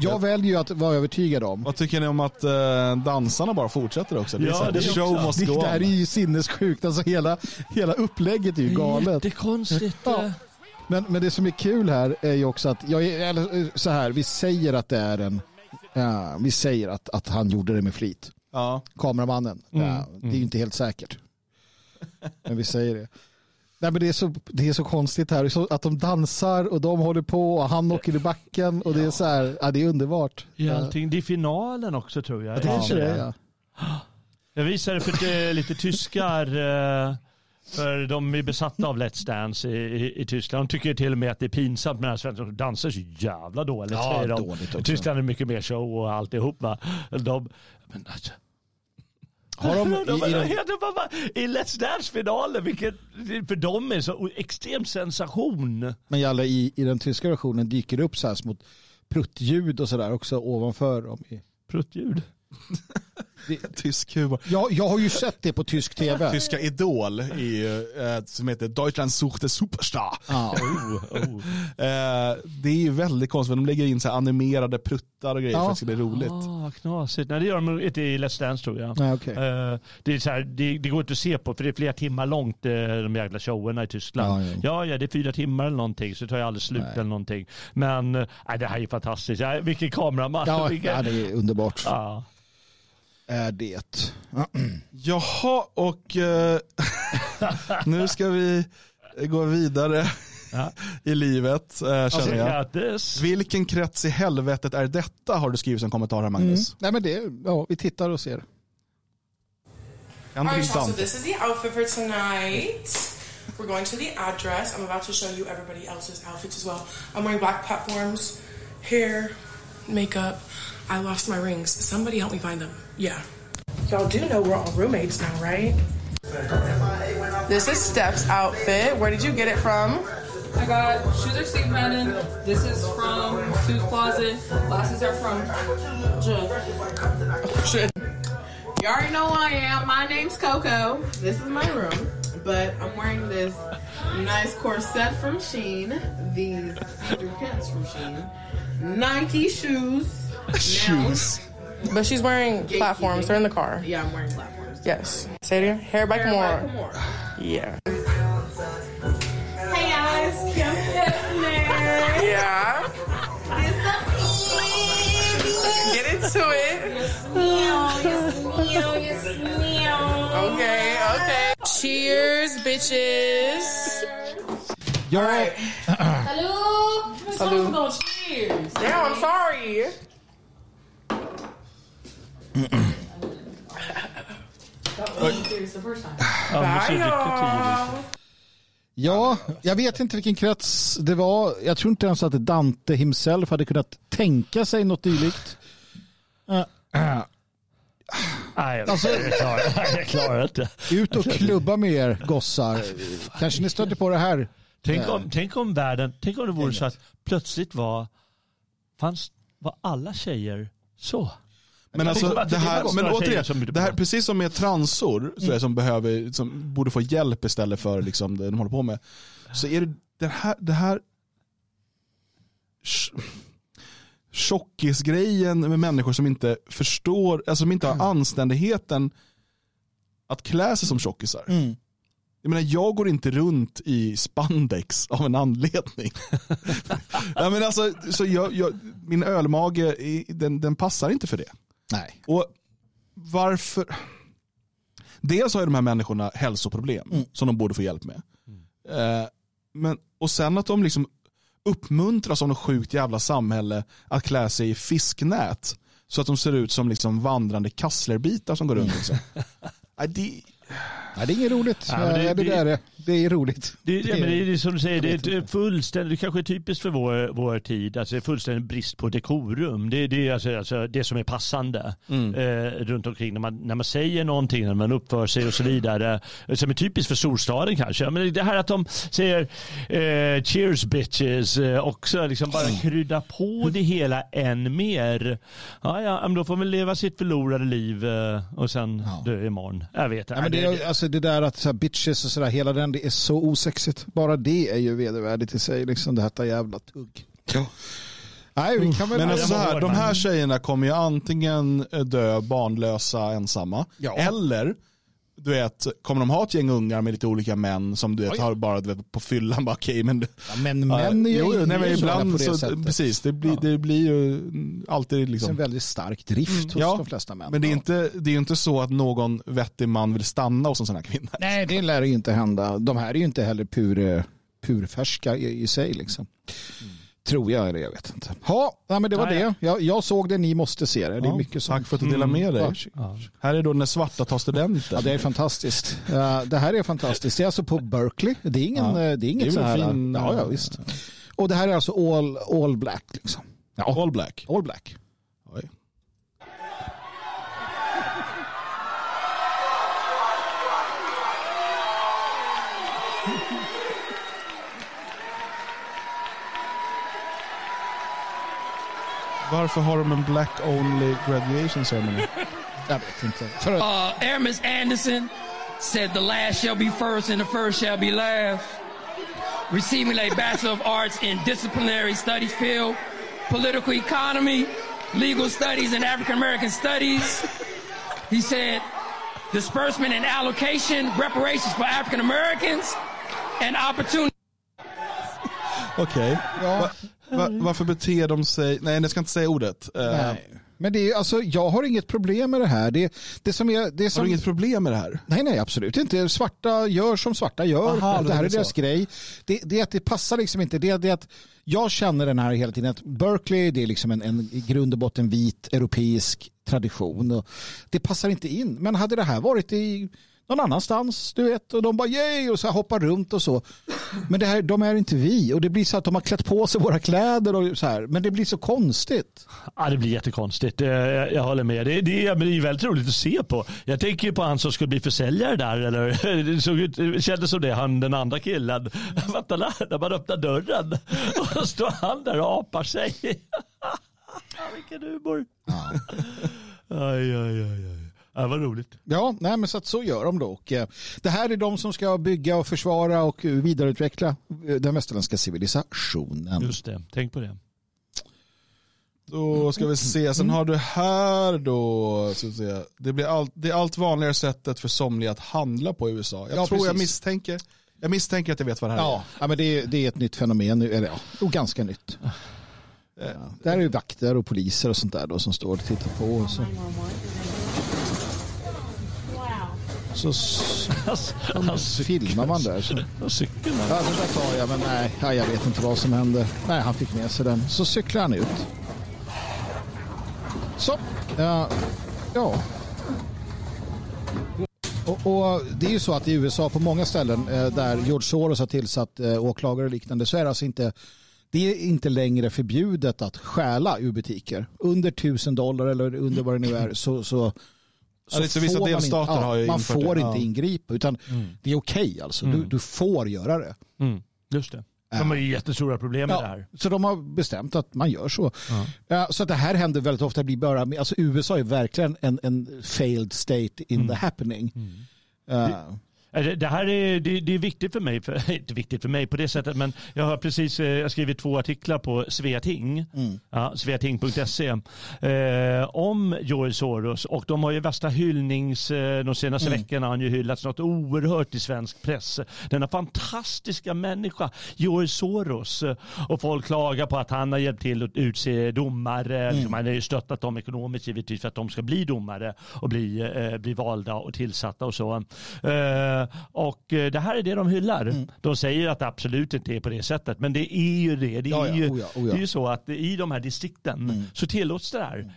Jag väljer ju att vara övertygad om. Vad tycker ni om att eh, dansarna bara fortsätter också? Det är Ja, så här, det är show också- Det där är on. ju sinnessjukt. Alltså hela, hela upplägget är ju galet. Jättekonstigt. Ja. Men, men det som är kul här är ju också att, jag, är- eller, eh, så här, vi säger att det är en, ja, vi säger att, att han gjorde det med flit. Ja. Kameramannen. Ja, det är ju inte helt säkert. Men vi säger det. Nej, men det, är så, det är så konstigt här, så att de dansar och de håller på och han åker i backen och det är så här, ja, det är underbart. I Ja, allting. Det är finalen också tror jag. det kanske Är det är, ja. Jag visade för lite tyskar, eh, för de är besatta av Let's Dance i, i, i Tyskland. De tycker till och med att det är pinsamt med svenskar som dansar så jävla dåligt. Ja, säger de. dåligt också. Tyskland är mycket mer show och alltihop. Va? De, men alltså, Har de, i, i, de- de, bara, I Let's Dance-finalen, vilket för dem är så extrem sensation. men Jalle, i, i den tyska versionen dyker det upp så här små pruttljud och sådär också ovanför dem. i- Pruttljud. Tysk humor. Jag, jag har ju sett det på tysk tv. Tyska Idol i, eh, som heter Deutschland suchte Superstar. Ja. Oh, oh. Eh, det är ju väldigt konstigt, de lägger in så här animerade pruttar och grejer Ja. för att det ska bli roligt. Ah, knasigt. Nej, det gör de inte i Let's Dance tror jag. Nej, okej. Eh, det, är så här, det, det går inte att se på för det är flera timmar långt eh, de jäkla showerna i Tyskland. Ja, ja. Ja, det är fyra timmar eller någonting så det tar ju aldrig slut Nej. eller någonting. Men eh, nej, det här är fantastiskt. Ja, vilken kameraman. Ja, vilken... ja, det är underbart. Ja. Är det. Jaha, och eh, nu ska vi gå vidare Ja. i livet, eh, känner jag. Grattis. Vilken krets i helvetet är detta, har du skrivit som kommentar här Magnus. Nej men det, ja, vi tittar och ser. Kan right, so this is the outfit for tonight. We're going to the address. I'm about to show you everybody else's outfits as well. I'm wearing black platforms, hair, makeup. I lost my rings. Somebody help me find them. Yeah. Y'all do know we're all roommates now, right? This is Steph's outfit. Where did you get it from? I got shoes are Steve Madden. This is from Sue's Closet. Glasses are from Shit. You already know who I am. My name's Coco. This is my room. But I'm wearing this nice corset from Sheen. These cedar pants from Sheen. Nike shoes. Shoes. But she's wearing platforms. They're in the car. Yeah, I'm wearing platforms. Yes. Say it again. Hair back more. more. Yeah. Hey guys, Kim Hefner. Yeah. Get into it. Yes Meow, yes meow, yes, meow. Okay, okay. Cheers, bitches. Ja, Hello. Hello. No, cheers. Damn, I'm sorry. That wasn't serious the first time. Ja, jag vet inte vilken krets det var. Jag tror inte ens att Dante himself hade kunnat tänka sig något dylikt. Nej, jag, Alltså- jag, klarar, jag klarar inte. Ut och klubba med er gossar. Kanske ni stötte på det här. Tänk om, tänk om världen, tänk om det vore så att plötsligt var, fanns, var alla tjejer så. Men alltså det här, men återigen, bytte det här, precis som med transor, så är det som, behöver, som borde få hjälp istället för liksom det de håller på med. Så är det det här, det här tj- tjockisgrejen med människor som inte förstår, alltså som inte har anständigheten att klä sig som tjockisar. Mm. Jag menar, jag går inte runt i spandex av en anledning. ja, men alltså, så jag, jag, min ölmage, den, den passar inte för det. Nej. Och varför? Dels har ju de här människorna hälsoproblem Mm. som de borde få hjälp med. Eh, men, och sen att de liksom uppmuntras av något sjukt jävla samhälle att klä sig i fisknät. Så att de ser ut som liksom vandrande kasslerbitar som går runt. Liksom. Det, Nej, det är inget roligt. Ja, det- det, det, det- är, det är roligt. Det, ja, men det är det som du säger, det är fullständigt, det kanske typiskt för vår, vår tid, alltså det är fullständig brist på dekorum. Det, det är alltså, alltså det som är passande Mm. eh, runt omkring när man, när man säger någonting, när man uppför sig och så vidare. Som är typiskt för storstaden kanske. Men det här att de säger eh, cheers bitches eh, och så liksom bara krydda på det hela än mer. Ja, ja, men då får man leva sitt förlorade liv eh, och sen dö imorgon. Jag vet Ja, men det, är, alltså det där att så här, bitches och sådär, hela den, det är så osexigt. Bara det är ju vedervärdigt i sig, liksom det här jävla tugg. Nej, vi kan väl... men alltså så här, de här tjejerna kommer ju antingen dö barnlösa ensamma, Ja. eller du vet, kommer de ha ett gäng ungar med lite olika män som du vet, Oj. har bara du vet, på fyllan, bara okej men ja, men män är ju jo, nej, men inne ibland på det så, sättet. precis, det blir, det blir ju alltid Det är en liksom väldigt stark drift hos Ja, de flesta män. Men det är, Ja. inte, det är ju inte så att någon vettig man vill stanna hos en sån här kvinna. Nej, det lär ju inte hända. De här är ju inte heller pur, purfärska i, i sig. Liksom. Tror jag, eller jag vet inte. Ja, nej, men det var Ja, ja. det. Jag, jag såg det, ni måste se det. Det är Ja, mycket som... Tack för att du delar med dig. Varsågod. Här är då när svarta tar studenten. Ja, det är fantastiskt. Ja, det här är fantastiskt. Det är alltså på Berkeley. Det är, ingen, Ja. eh, det är inget Det är så här... fin, ja, ja, eh, visst. Och det här är alltså all, all black. Liksom. Ja, All black. all black. Varför har de en black only graduation ceremony? Jag vet inte. För att, Uh, Aramis Anderson said the last shall be first and the first shall be last. Receiving a Bachelor of Arts in Disciplinary Studies field, Political Economy, Legal Studies, and African American Studies. He said disbursement and allocation, reparations for African Americans, and opportunity. Okej. ja, Va, va, varför beter de sig... Nej, jag ska inte säga ordet. Eh, nej. Men det är, alltså, jag har inget problem med det här. Det, det som är, det Har som, du inget problem med det här? Nej, nej, absolut inte. Svarta gör som svarta gör. Aha, det det här är så. deras grej. Det, det är att det passar liksom inte. Det, det är att jag känner den här hela tiden att Berkeley det är liksom en, en i grund och botten vit europeisk tradition. Och det passar inte in. Men hade det här varit i någon annanstans, du vet, och de bara yay och så hoppar runt och så. Men det här, de är inte vi och det blir så att de har klätt på sig våra kläder och så här. Men det blir så konstigt. Ja, det blir jättekonstigt. Eh, Jag, jag håller med. Det, det, men det är väldigt roligt att se på. Jag tänker ju på han som skulle bli försäljare där. Eller, det, såg ut, det kändes som det, han den andra killen. Fattar du? När man öppnar dörren och så står han där och apar sig. Vilken humor. Aj, aj, aj, aj. Ja, vad roligt. Ja, nej, men så att så gör de då. Och, eh, det här är de som ska bygga och försvara och eh, vidareutveckla eh, den västerländska civilisationen. Just det, tänk på det. Då ska vi se, sen har du här då, ska vi se. Det, blir allt, det är allt vanligare sättet för somliga att handla på i USA. Jag Ja, tror jag precis. misstänker, jag misstänker att jag vet vad det här Ja, ja men det är, det är ett nytt fenomen nu, eller ja, och ganska nytt. Ja, där är ju vakter och poliser och sånt där då som står och tittar på. Och så. Så, så filmar man där. Så. Och cykeln. Ja, den där tar jag, men nej, ja, jag vet inte vad som hände. Nej, han fick med sig den. Så cyklar han ut. Så, ja. ja. Och, och det är ju så att i USA på många ställen eh, där George Soros har tillsatt eh, åklagare och liknande så är det alltså inte det är inte längre förbjudet att stjäla ur butiker. Under tusen dollar eller under vad det nu är så, så, Ja, så vissa får man delstater inte, har ju Man får det. inte Ja. ingripa utan det är okej alltså. Du, du får göra det. Mm, just det. De har ju jättestora problem med det här. Så de har bestämt att man gör så. Ja, så att det här händer väldigt ofta. Blir bara, alltså USA är verkligen en, en failed state in the happening. Ja. Det det här är, det, det är viktigt för mig, för, inte viktigt för mig på det sättet, men jag har precis eh, jag har skrivit två artiklar på Sveating, ja, sveating.se, eh, om George Soros och de har ju värsta hyllnings, eh, de senaste veckorna har han ju hyllats något oerhört i svensk press. Denna fantastiska människa, George Soros, eh, och folk klagar på att han har hjälpt till att utse domare, liksom, han har ju stöttat dem ekonomiskt givetvis för att de ska bli domare och bli, eh, bli valda och tillsatta och så. Eh, och eh, det här är det de hyllar. De säger att det absolut inte är på det sättet, men det är ju det. Det är, Ja, ja, ju, oh ja, oh. Det är ju så att i de här distrikten så tillåts det här.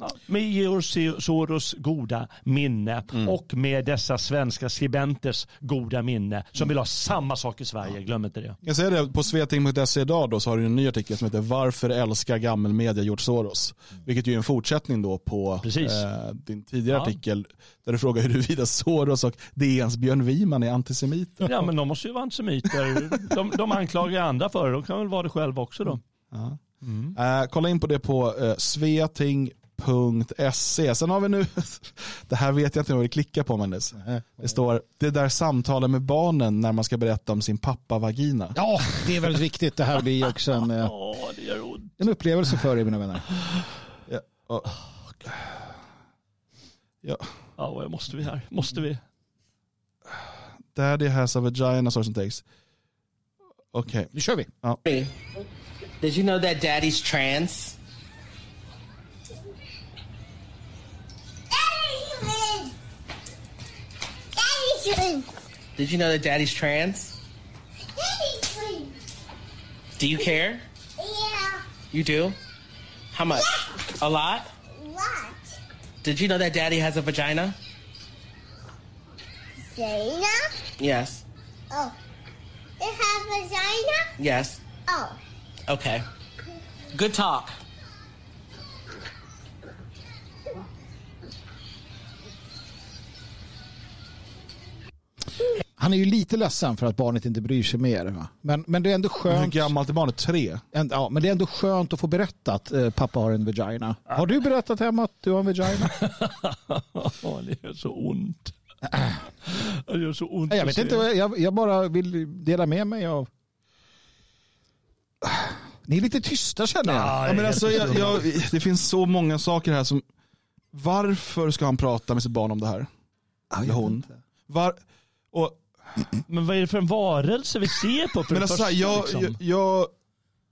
Ja, med George Soros goda minne och med dessa svenska skribenters goda minne som vill ha samma sak i Sverige. Glöm inte det. Jag säger det, på sveting.se idag då så har du en ny artikel som heter Varför älskar gammelmedia George Soros? Vilket ju är en fortsättning då på eh, din tidigare Ja. artikel där du frågar huruvida Soros och DNs Björn Wiman är antisemiter. Ja men de måste ju vara antisemiter. De, de anklagar andra för det. De kan väl vara det själva också då. Eh, kolla in på det på eh, sveting.se. Sen har vi nu, det här vet jag inte vad vi klickar på Mendes. Det står, det där samtalet med barnen när man ska berätta om sin pappa-vagina. ja, det är väldigt viktigt. Det här blir också en, eh, Ja, en upplevelse för er mina vänner. Ja, och, ja. Ja, måste vi här? Måste vi? Daddy has a vagina, and takes. Okej. Nu kör vi. Did you know that daddy's trans? Did you know that daddy's trans? Do you care? Yeah. You do? How much? A lot? Did you know that daddy has a vagina? Vagina? Yes. Oh. It has vagina? Yes. Oh. Okay. Good talk. Han är ju lite ledsen för att barnet inte bryr sig mer. Va? Men, men det är ändå Hur skönt. gammalt är barnet? Tre? En, ja, men det är ändå skönt att få berättat eh, pappa har en vagina. Har du berättat hemma att du har en vagina? Ja, det gör så ont. Det gör så ont Jag att vet inte, jag, jag bara vill dela med mig av... Ni är lite tysta känner jag. Ja, Ja, men alltså, jag, jag, det finns så många saker här som, varför ska han prata med sitt barn om det här? jag Eller hon. Var, och, Men vad är det för en varelse vi ser på? För men det alltså, första, jag, liksom? jag, jag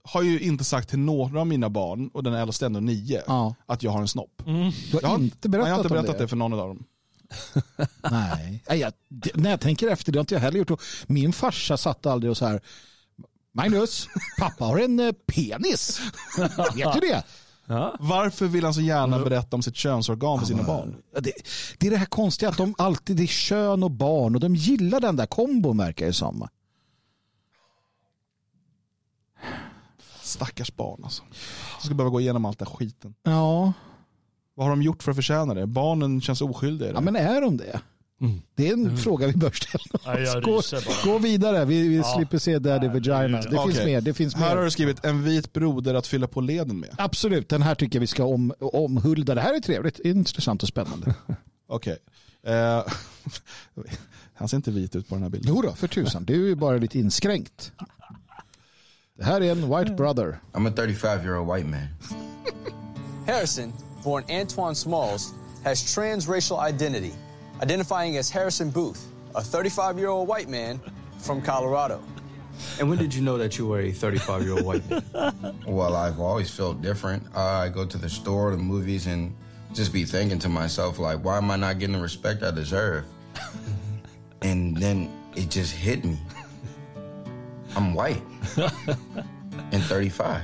har ju inte sagt till några av mina barn, och den äldsta är ändå nio, Ja. att jag har en snopp. Du har Jag har, inte nej, berättat, jag har inte om berättat det. för någon av dem. Nej. Nej jag, det, när jag tänker efter, det har inte jag heller gjort. Och Min farsa satt aldrig och så här, Magnus, pappa har en eh, penis. Vet du det? Varför vill han så gärna berätta om sitt könsorgan för sina barn? Ja, Det, det är det här konstiga att de alltid, det är kön och barn och de gillar den där kombon verkar det som. Stackars barn alltså. De ska behöva gå igenom allt den skiten. Ja, Vad har de gjort för att förtjäna det? Barnen känns oskyldiga ja men är de det? Det är en fråga vi bör ställa Ja. Gå, gå vidare, vi, vi Ja. slipper se Daddy Vagina. Det finns Okej. mer. Det finns Här har mer. du skrivit en vit broder att fylla på leden med. Absolut, den här tycker jag vi ska om, omhulda. Det här är trevligt, intressant och spännande. Okej. Eh, han ser inte vit ut på den här bilden. Jo då, för tusan. Du är ju bara lite inskränkt. Det här är en white brother. I'm a 35 year old white man. Harrison, born Antoine Smalls, has transracial identity, identifying as Harrison Booth, a 35 year old white man from Colorado. And when did you know that you were a 35 year old white man? well, I've always felt different. Uh, I go to the store, the movies, and just be thinking to myself, like, why am I not getting the respect I deserve? and then it just hit me. I'm white and 35.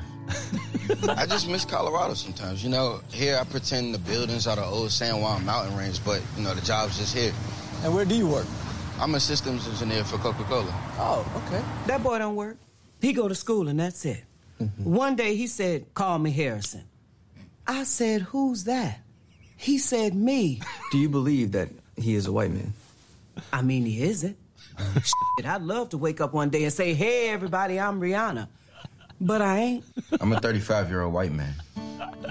I just miss Colorado sometimes. You know, here I pretend the buildings are the old San Juan mountain range, but, you know, the job's just here. And where do you work? I'm a systems engineer for Coca-Cola. Oh, okay. That boy don't work. He go to school and that's it. Mm-hmm. One day he said, call me Harrison. I said, who's that? He said, me. Do you believe that he is a white man? I mean, he isn't. Shit, I'd love to wake up one day and say, hey, everybody, I'm Rihanna. But I ain't. I'm a 35 year old white man.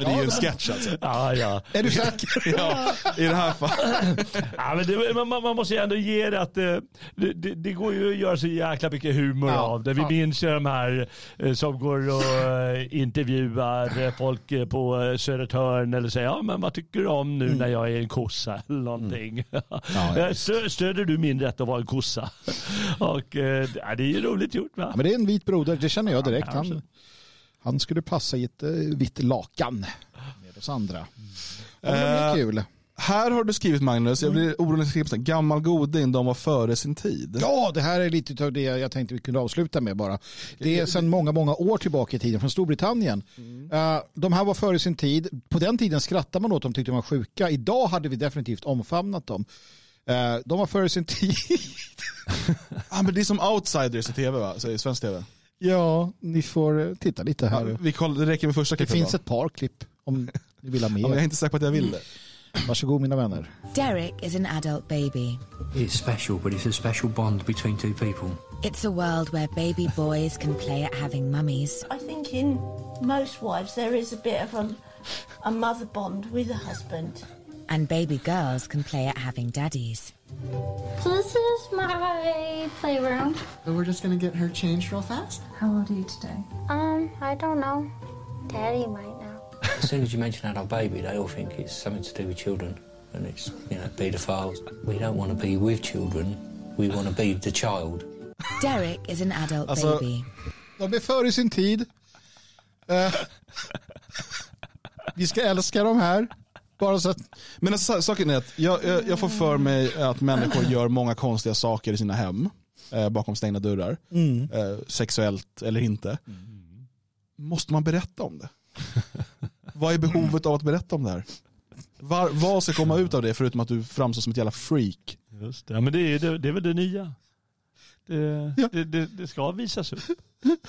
Det är ju en sketch alltså. Ja, ja. Är du säker? Ja, I det här fallet. ja, men det, man, man måste ju ändå ge det att eh, det, det, det går ju att göra så jäkla mycket humor Ja. av det. Vi Ja. minns ju de här eh, som går och eh, intervjuar folk på Södertörn eller säger ja men vad tycker du om nu när jag är en kossa eller någonting. Mm. ja, Stö- Stöder du min rätt att vara en kossa? och ja, det är ju roligt gjort va? Ja, men det är en vit broder, det känner jag direkt. Han, han skulle passa i ett eh, vitt lakan med oss andra. Ja, det är Eh, kul. Här har du skrivit Magnus, jag blir orolig så här, gammal goding, de var före sin tid. Ja, det här är lite av det jag tänkte vi kunde avsluta med bara. Det är sedan många, många år tillbaka i tiden från Storbritannien. Eh, de här var före sin tid. På den tiden skrattade man åt dem, tyckte de var sjuka. Idag hade vi definitivt omfamnat dem. De var före sin tid. Ah, men det är som outsiders i tv va? Så i svensk tv. Ja, ni får eh, titta lite Ja, här. vi koll, det räcker med första Det klippet finns då. ett par klipp om ni vill ha Ja, men jag är mer. inte säker på att jag vill det. Varsågod mina vänner. Derek is an adult baby. It's special, but it's a special bond between two people. It's a world where baby boys can play at having mummies. I think in most wives there is a bit of a, a mother bond with a husband. And baby girls can play at having daddies. So this is my playroom. So we're just gonna get her changed real fast. How old are you today? Um, I don't know. Daddy might know. As soon as you mention adult baby, they all think it's something to do with children, and it's you know paedophiles. We don't want to be with children. We want to be the child. Derek is an adult Alltså- baby. De är före sin tid. Eh, vi ska älska de här. Bara så att... Men alltså, saken är att jag, jag, jag får för mig att människor gör många konstiga saker i sina hem. Eh, bakom stängda dörrar. Mm. Eh, sexuellt eller inte. Måste man berätta om det? Vad är behovet av att berätta om det här? Var, vad ska komma ut av det förutom att du framstår som ett jävla freak? Just det. Ja, men det, är, det, det är väl det nya. Det, det, det, det ska visas upp.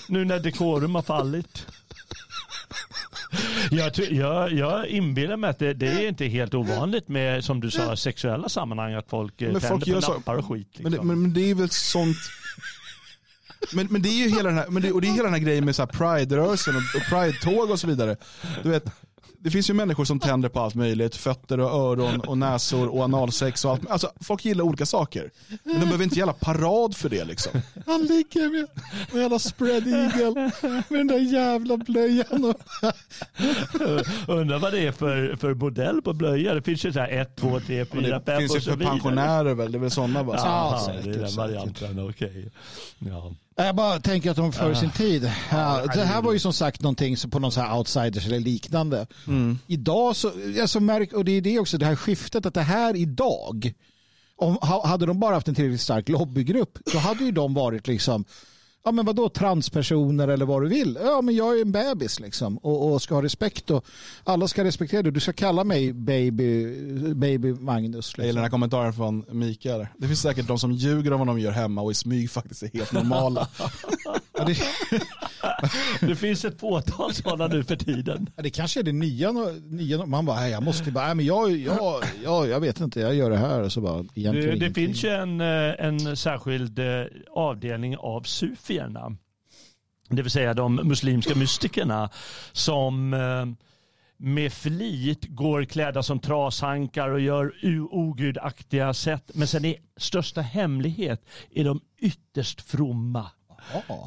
Nu när dekorum har fallit. Jag, tror- jag, jag inbillar mig att det, det är inte helt ovanligt med, som du sa, sexuella sammanhang att folk eh, Men tänder folk på nappar och skit. Men, det, Liksom. men, men det är väl sånt... Men, men det är ju hela den här, men det, och det är hela den här grejen med så här Pride-rörelsen och, och Pride-tåg och så vidare. Du vet, det finns ju människor som tänder på allt möjligt. Fötter och öron och näsor och analsex och allt. Alltså, folk gillar olika saker. Men de behöver inte gälla parad för det liksom. Han ligger med, med jävla spread eagle. Med den där jävla blöjan. Och... Undrar vad det är för, för modell på blöja. Det finns ju så här 1, 2, 3, Men 4, det 5 finns och ju så för vidare. pensionärer väl, det är väl sådana bara. Ja, Ja, det är säkert, den säkert. varianten. Okej. Ja. Jag bara tänker att de var före Ja. sin tid. Ja, det här var ju som sagt någonting på någon så här outsiders eller liknande. Idag så, alltså märk, och det är det också, det här skiftet att det här idag, om, ha- hade de bara haft en tillräckligt stark lobbygrupp, då hade ju de varit liksom, ja men vadå transpersoner eller vad du vill. Ja men jag är en bebis liksom och, och ska ha respekt och alla ska respektera det. Du ska kalla mig baby, baby Magnus. Jag gillar den Liksom. här kommentaren från Mikael. Det finns säkert de som ljuger om vad de gör hemma och i smyg faktiskt är helt normala. Det finns ett fåtal sådana nu för tiden. Det kanske är det nya. nya man bara, "Nej, jag måste bara, men jag, jag, jag, jag vet inte, jag gör det här. Så bara, Det, det finns ju en, eh, en särskild eh, avdelning av sufierna. Det vill säga de muslimska mystikerna som eh, med flit går klädda som trashankar och gör ogudaktiga sätt. Men sen i största hemlighet är de ytterst fromma.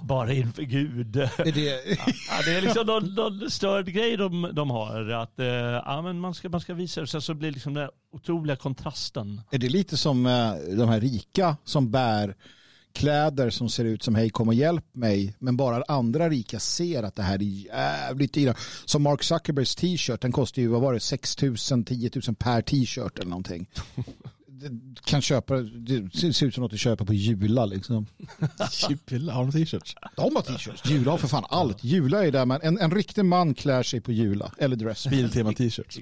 Bara inför Gud. Är det... Ja, det är liksom någon, någon störd grej de, de har. Att, eh, ja, men man, ska, man ska visa det. Sen så blir liksom den här otroliga kontrasten. Är det lite som eh, de här rika som bär kläder som ser ut som hej kom och hjälp mig men bara andra rika ser att det här är jävligt dyra. Som Mark Zuckerbergs t-shirt, den kostar ju vad var det 6 000, 10 000 per t-shirt eller någonting. det kan köpa, det ser ut som något du köper på Jula liksom. Jula, har de t-shirts? De har t-shirts. Jula har för fan allt. Jula är där man, en, en riktig man klär sig på Jula. Eller dress. Biltema t-shirts.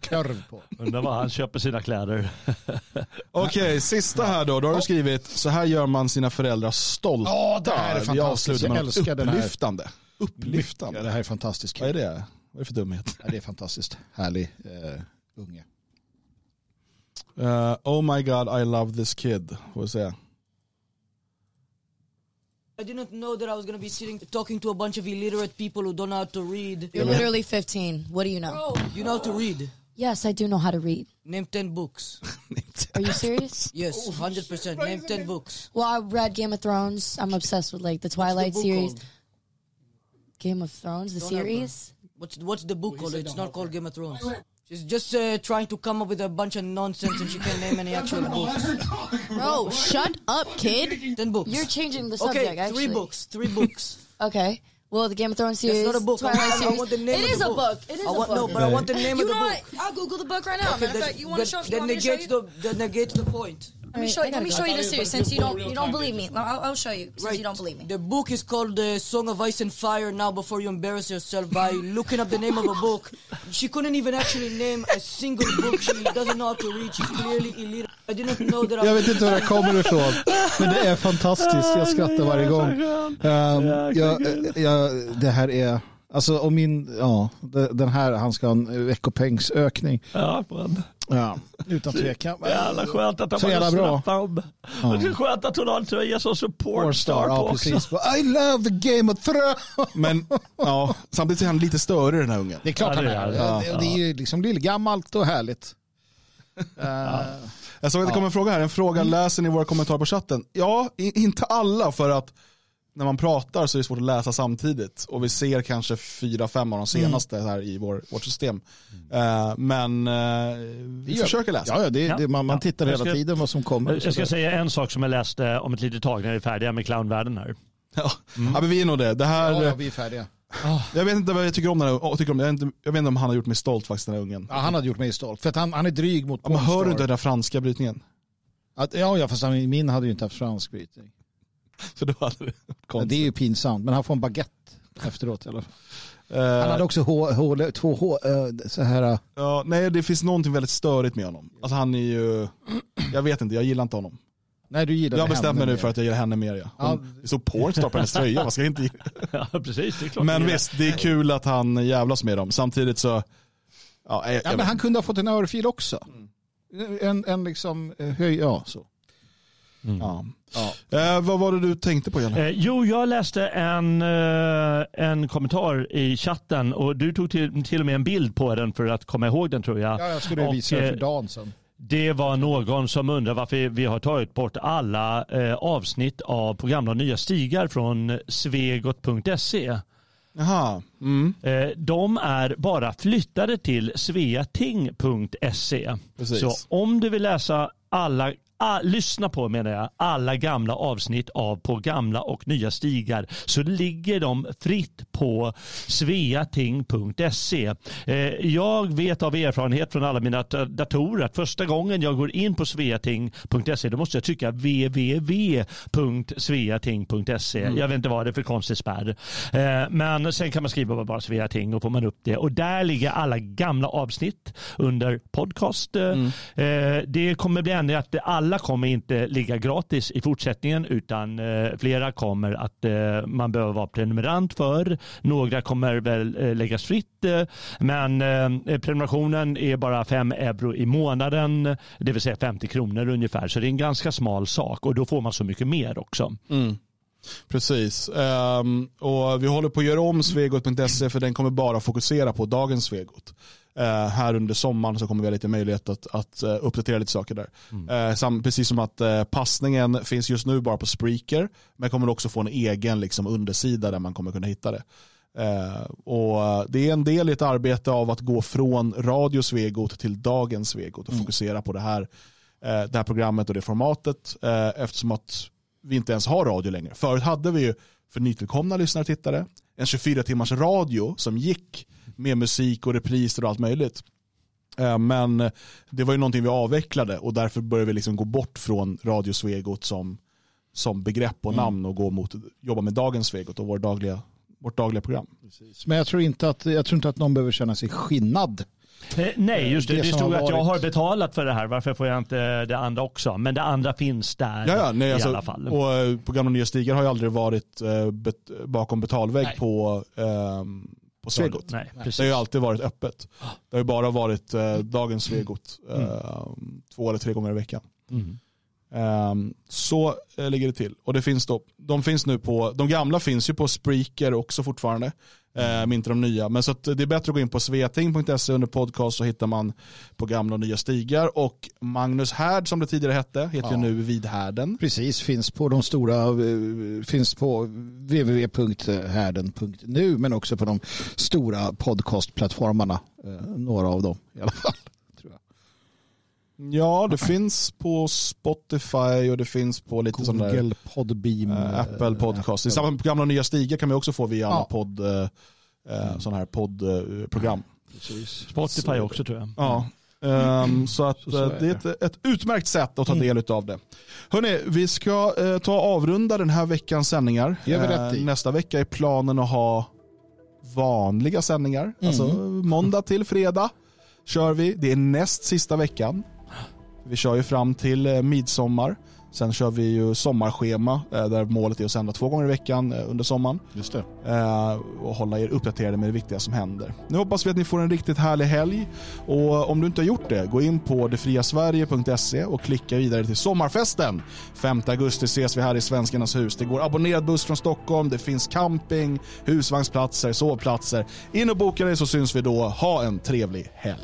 Kurv på. Undrar var han köper sina kläder. Okej, sista här då. Då har du skrivit, så här gör man sina föräldrar stolta. Ja, det här är fantastiskt. Jag något älskar den här. upplyftande. Upplyftande. Ja, det här är fantastiskt. Vad är det? Vad är det för dumhet? Ja, det är fantastiskt. Härlig eh, unge. Uh, oh my god, I love this kid. Får vi se. I didn't know that I was gonna be sitting talking to a bunch of illiterate people who don't know how to read. You're literally 15. What do you know? You know how to read? Yes, I do know how to read. Name 10 books. Are you serious? Yes, 100%. Name 10 books. Well, I read Game of Thrones. I'm obsessed with like the Twilight book series. called? Game of Thrones, the Don't have series. What's what's the book called? It's not called Game of Thrones. She's just uh, trying to come up with a bunch of nonsense and she can't name any actual books. Bro, shut up, kid. Ten books. You're changing the subject. Okay, actually. three books. Three books. Okay. Well, the Game of Thrones series. That's not a book. I Twilight want- I want the name It of is the a book. book. It is I a want- book. no, but I want the name you of the know book. what? I'll Google the book right now. Okay, Matter of that- fact, you want to show? that You me show you? the that negates the point. Let me show you. Let me show you the series since you don't you don't believe me. I'll, I'll show you since you don't believe me. The book is called The Song of Ice and Fire now before you embarrass yourself by looking up the name of a book. She couldn't even actually name a single book. She doesn't know how to read. She's clearly illiterate. I didn't know that I Jag vet inte var det kommer ifrån. Men det är fantastiskt. Jag skrattar varje gång. Um, jag, jag, det här är... Alltså om min, ja, den här, han ska ha en veckopengsökning. Ja, fan. Ja, utan tvekan. Jävla skönt att han Så bara jävla bra. om. Ja. Det är skönt att hon har en tröja som support star på ja också. precis. I love the game of thrones. Men ja, samtidigt är han lite större den här ungen. Det är klart Ja, han det är. är Ja, han. det, det är ju liksom lillgammalt och härligt. Eh, Jag såg att det kom en fråga här. En fråga, läser ni våra kommentarer på chatten? Ja, i, inte alla för att när man pratar så är det svårt att läsa samtidigt. Och vi ser kanske fyra, fem av de senaste här i vår, vårt system. Eh, men uh, vi försöker läsa. Ja, ja, det, det, man, man Ja. tittar Jag hela ska- tiden vad som kommer. Jag ska säga en sak som jag läste om ett litet tag när vi är färdiga med clownvärlden här. Ja. ja, men vi är nog det. det här, Ja, ja, vi är färdiga. Jag vet inte vad jag tycker om den här, tycker om, jag, vet inte, jag vet inte om han har gjort mig stolt faktiskt den här ungen. Ja, han hade gjort mig stolt. För att han, han är dryg mot Ja, men hör du inte den där franska brytningen? Att, ja, ja, fast min hade ju inte haft fransk brytning. Så då hade det Ja, det är ju pinsamt, men han får en baguette efteråt i alla fall. Eh, Han hade också hå, hå, två hå, eh, så här. eh, Ja, nej, det finns någonting väldigt störigt med honom. Alltså han är ju, jag vet inte, jag gillar inte honom. Nej, du gillar Jag mig nu för att jag gillar henne mer. Ja. Det står pornstar på hennes tröja, vad ska jag inte gilla? Ja, precis. Det är klart Men visst, det är kul att han jävlas med dem. Samtidigt så, ja, jag, Ja, jag men han kunde ha fått en örfil också. En, en liksom höj, ja så. ja. Eh, vad var det du tänkte på? Eh, jo, jag läste en, eh, en kommentar i chatten och du tog till, till och med en bild på den för att komma ihåg den tror jag. Ja, jag skulle Och, visa det eh, för dagen sen. Det var någon som undrar varför vi har tagit bort alla eh, avsnitt av programmet Nya stigar från svegot.se. Jaha. Mm. Eh, de är bara flyttade till sveating.se. Så om du vill läsa alla Ah, lyssna på menar jag, alla gamla avsnitt av På gamla och nya stigar så ligger de fritt på sveating.se. Eh, jag vet av erfarenhet från alla mina dat- datorer att första gången jag går in på sveating.se då måste jag trycka www.sveating.se. Jag vet inte vad det är för konstig spärr. Eh, men sen kan man skriva bara Sveating och får man upp det. Och där ligger alla gamla avsnitt under podcast. Eh, eh, det kommer bli ändring att alla kommer inte ligga gratis i fortsättningen utan eh, flera kommer att eh, man behöver vara prenumerant för. Några kommer väl eh, läggas fritt men prenumerationen är bara 5 euro i månaden det vill säga 50 kronor ungefär så det är en ganska smal sak och då får man så mycket mer också. Mm. Precis. Um, och vi håller på att göra om svegot.se för den kommer bara fokusera på dagens Svegot. Eh, här under sommaren så kommer vi ha lite möjlighet att, att eh, uppdatera lite saker där. Eh, sam, precis som att uh, passningen finns just nu bara på Spreaker men kommer också få en egen liksom, undersida där man kommer kunna hitta det. Eh, och Det är en del i ett arbete av att gå från radio Svegot till dagens Svegot och fokusera på det här, eh, det här programmet och det formatet eh, eftersom att vi inte ens har radio längre. Förut hade vi ju för nytillkomna lyssnare och tittare en 24 timmars radio som gick med musik och repriser och allt möjligt. Eh, Men det var ju någonting vi avvecklade och därför började vi liksom gå bort från Radio Svegot som, som begrepp och Mm. namn och gå mot jobba med dagens Svegot och vår dagliga, vårt dagliga program. Men jag tror, inte att, jag tror inte att någon behöver känna sig skinnad. Eh, Nej, just det. Det Det, stod att jag har betalat för det här. Varför får jag inte det andra också? Men det andra finns där Ja, ja, nej, i alltså, alla fall. Och eh, på Gamla Nya Stigar har ju aldrig varit eh, bet, bakom betalvägg Nej. på, ehm, på Svegot. Nej, det har ju alltid varit öppet. Det har ju bara varit eh, dagens Svegot eh, Mm. två eller tre gånger i veckan. Mm. Ehm, så eh, ligger det till. Och det finns då, de finns nu på, de gamla finns ju på Spreaker också fortfarande. Men inte de nya. Men så det är bättre att gå in på sveting.se under podcast så hittar man på gamla och nya stigar. Och Magnus Härd som det tidigare hette, heter ju Ja. nu Vidhärden. Precis, finns på de stora, eh, finns på www.härden.nu men också på de stora podcastplattformarna. eh, Några av dem i alla fall. Ja, det finns på Spotify och det finns på lite sån där Google, Podbeam. eh, Apple Podcast. I samband med gamla och nya stigar kan vi också få via alla podd, eh, eh, sådana här poddprogram. Spotify också tror jag. Ja. Ehm, så att Så så eh, är det är ett, ett utmärkt sätt att ta del av det. Hörrni, vi ska eh, ta avrunda den här veckans sändningar. Eh, nästa vecka är planen att ha vanliga sändningar. Alltså måndag till fredag kör vi. Det är näst sista veckan. Vi kör ju fram till eh, midsommar. Sen kör vi ju sommarschema eh, där målet är att sända två gånger i veckan eh, under sommaren. Just det. Och hålla er uppdaterade med det viktiga som händer. Nu hoppas vi att ni får en riktigt härlig helg. Och om du inte har gjort det, gå in på detfriasverige.se och klicka vidare till sommarfesten. 5 augusti ses vi här i Svenskarnas hus. Det går abonnerad buss från Stockholm, det finns camping, husvagnsplatser, sovplatser. In och boka dig så syns vi då. Ha en trevlig helg.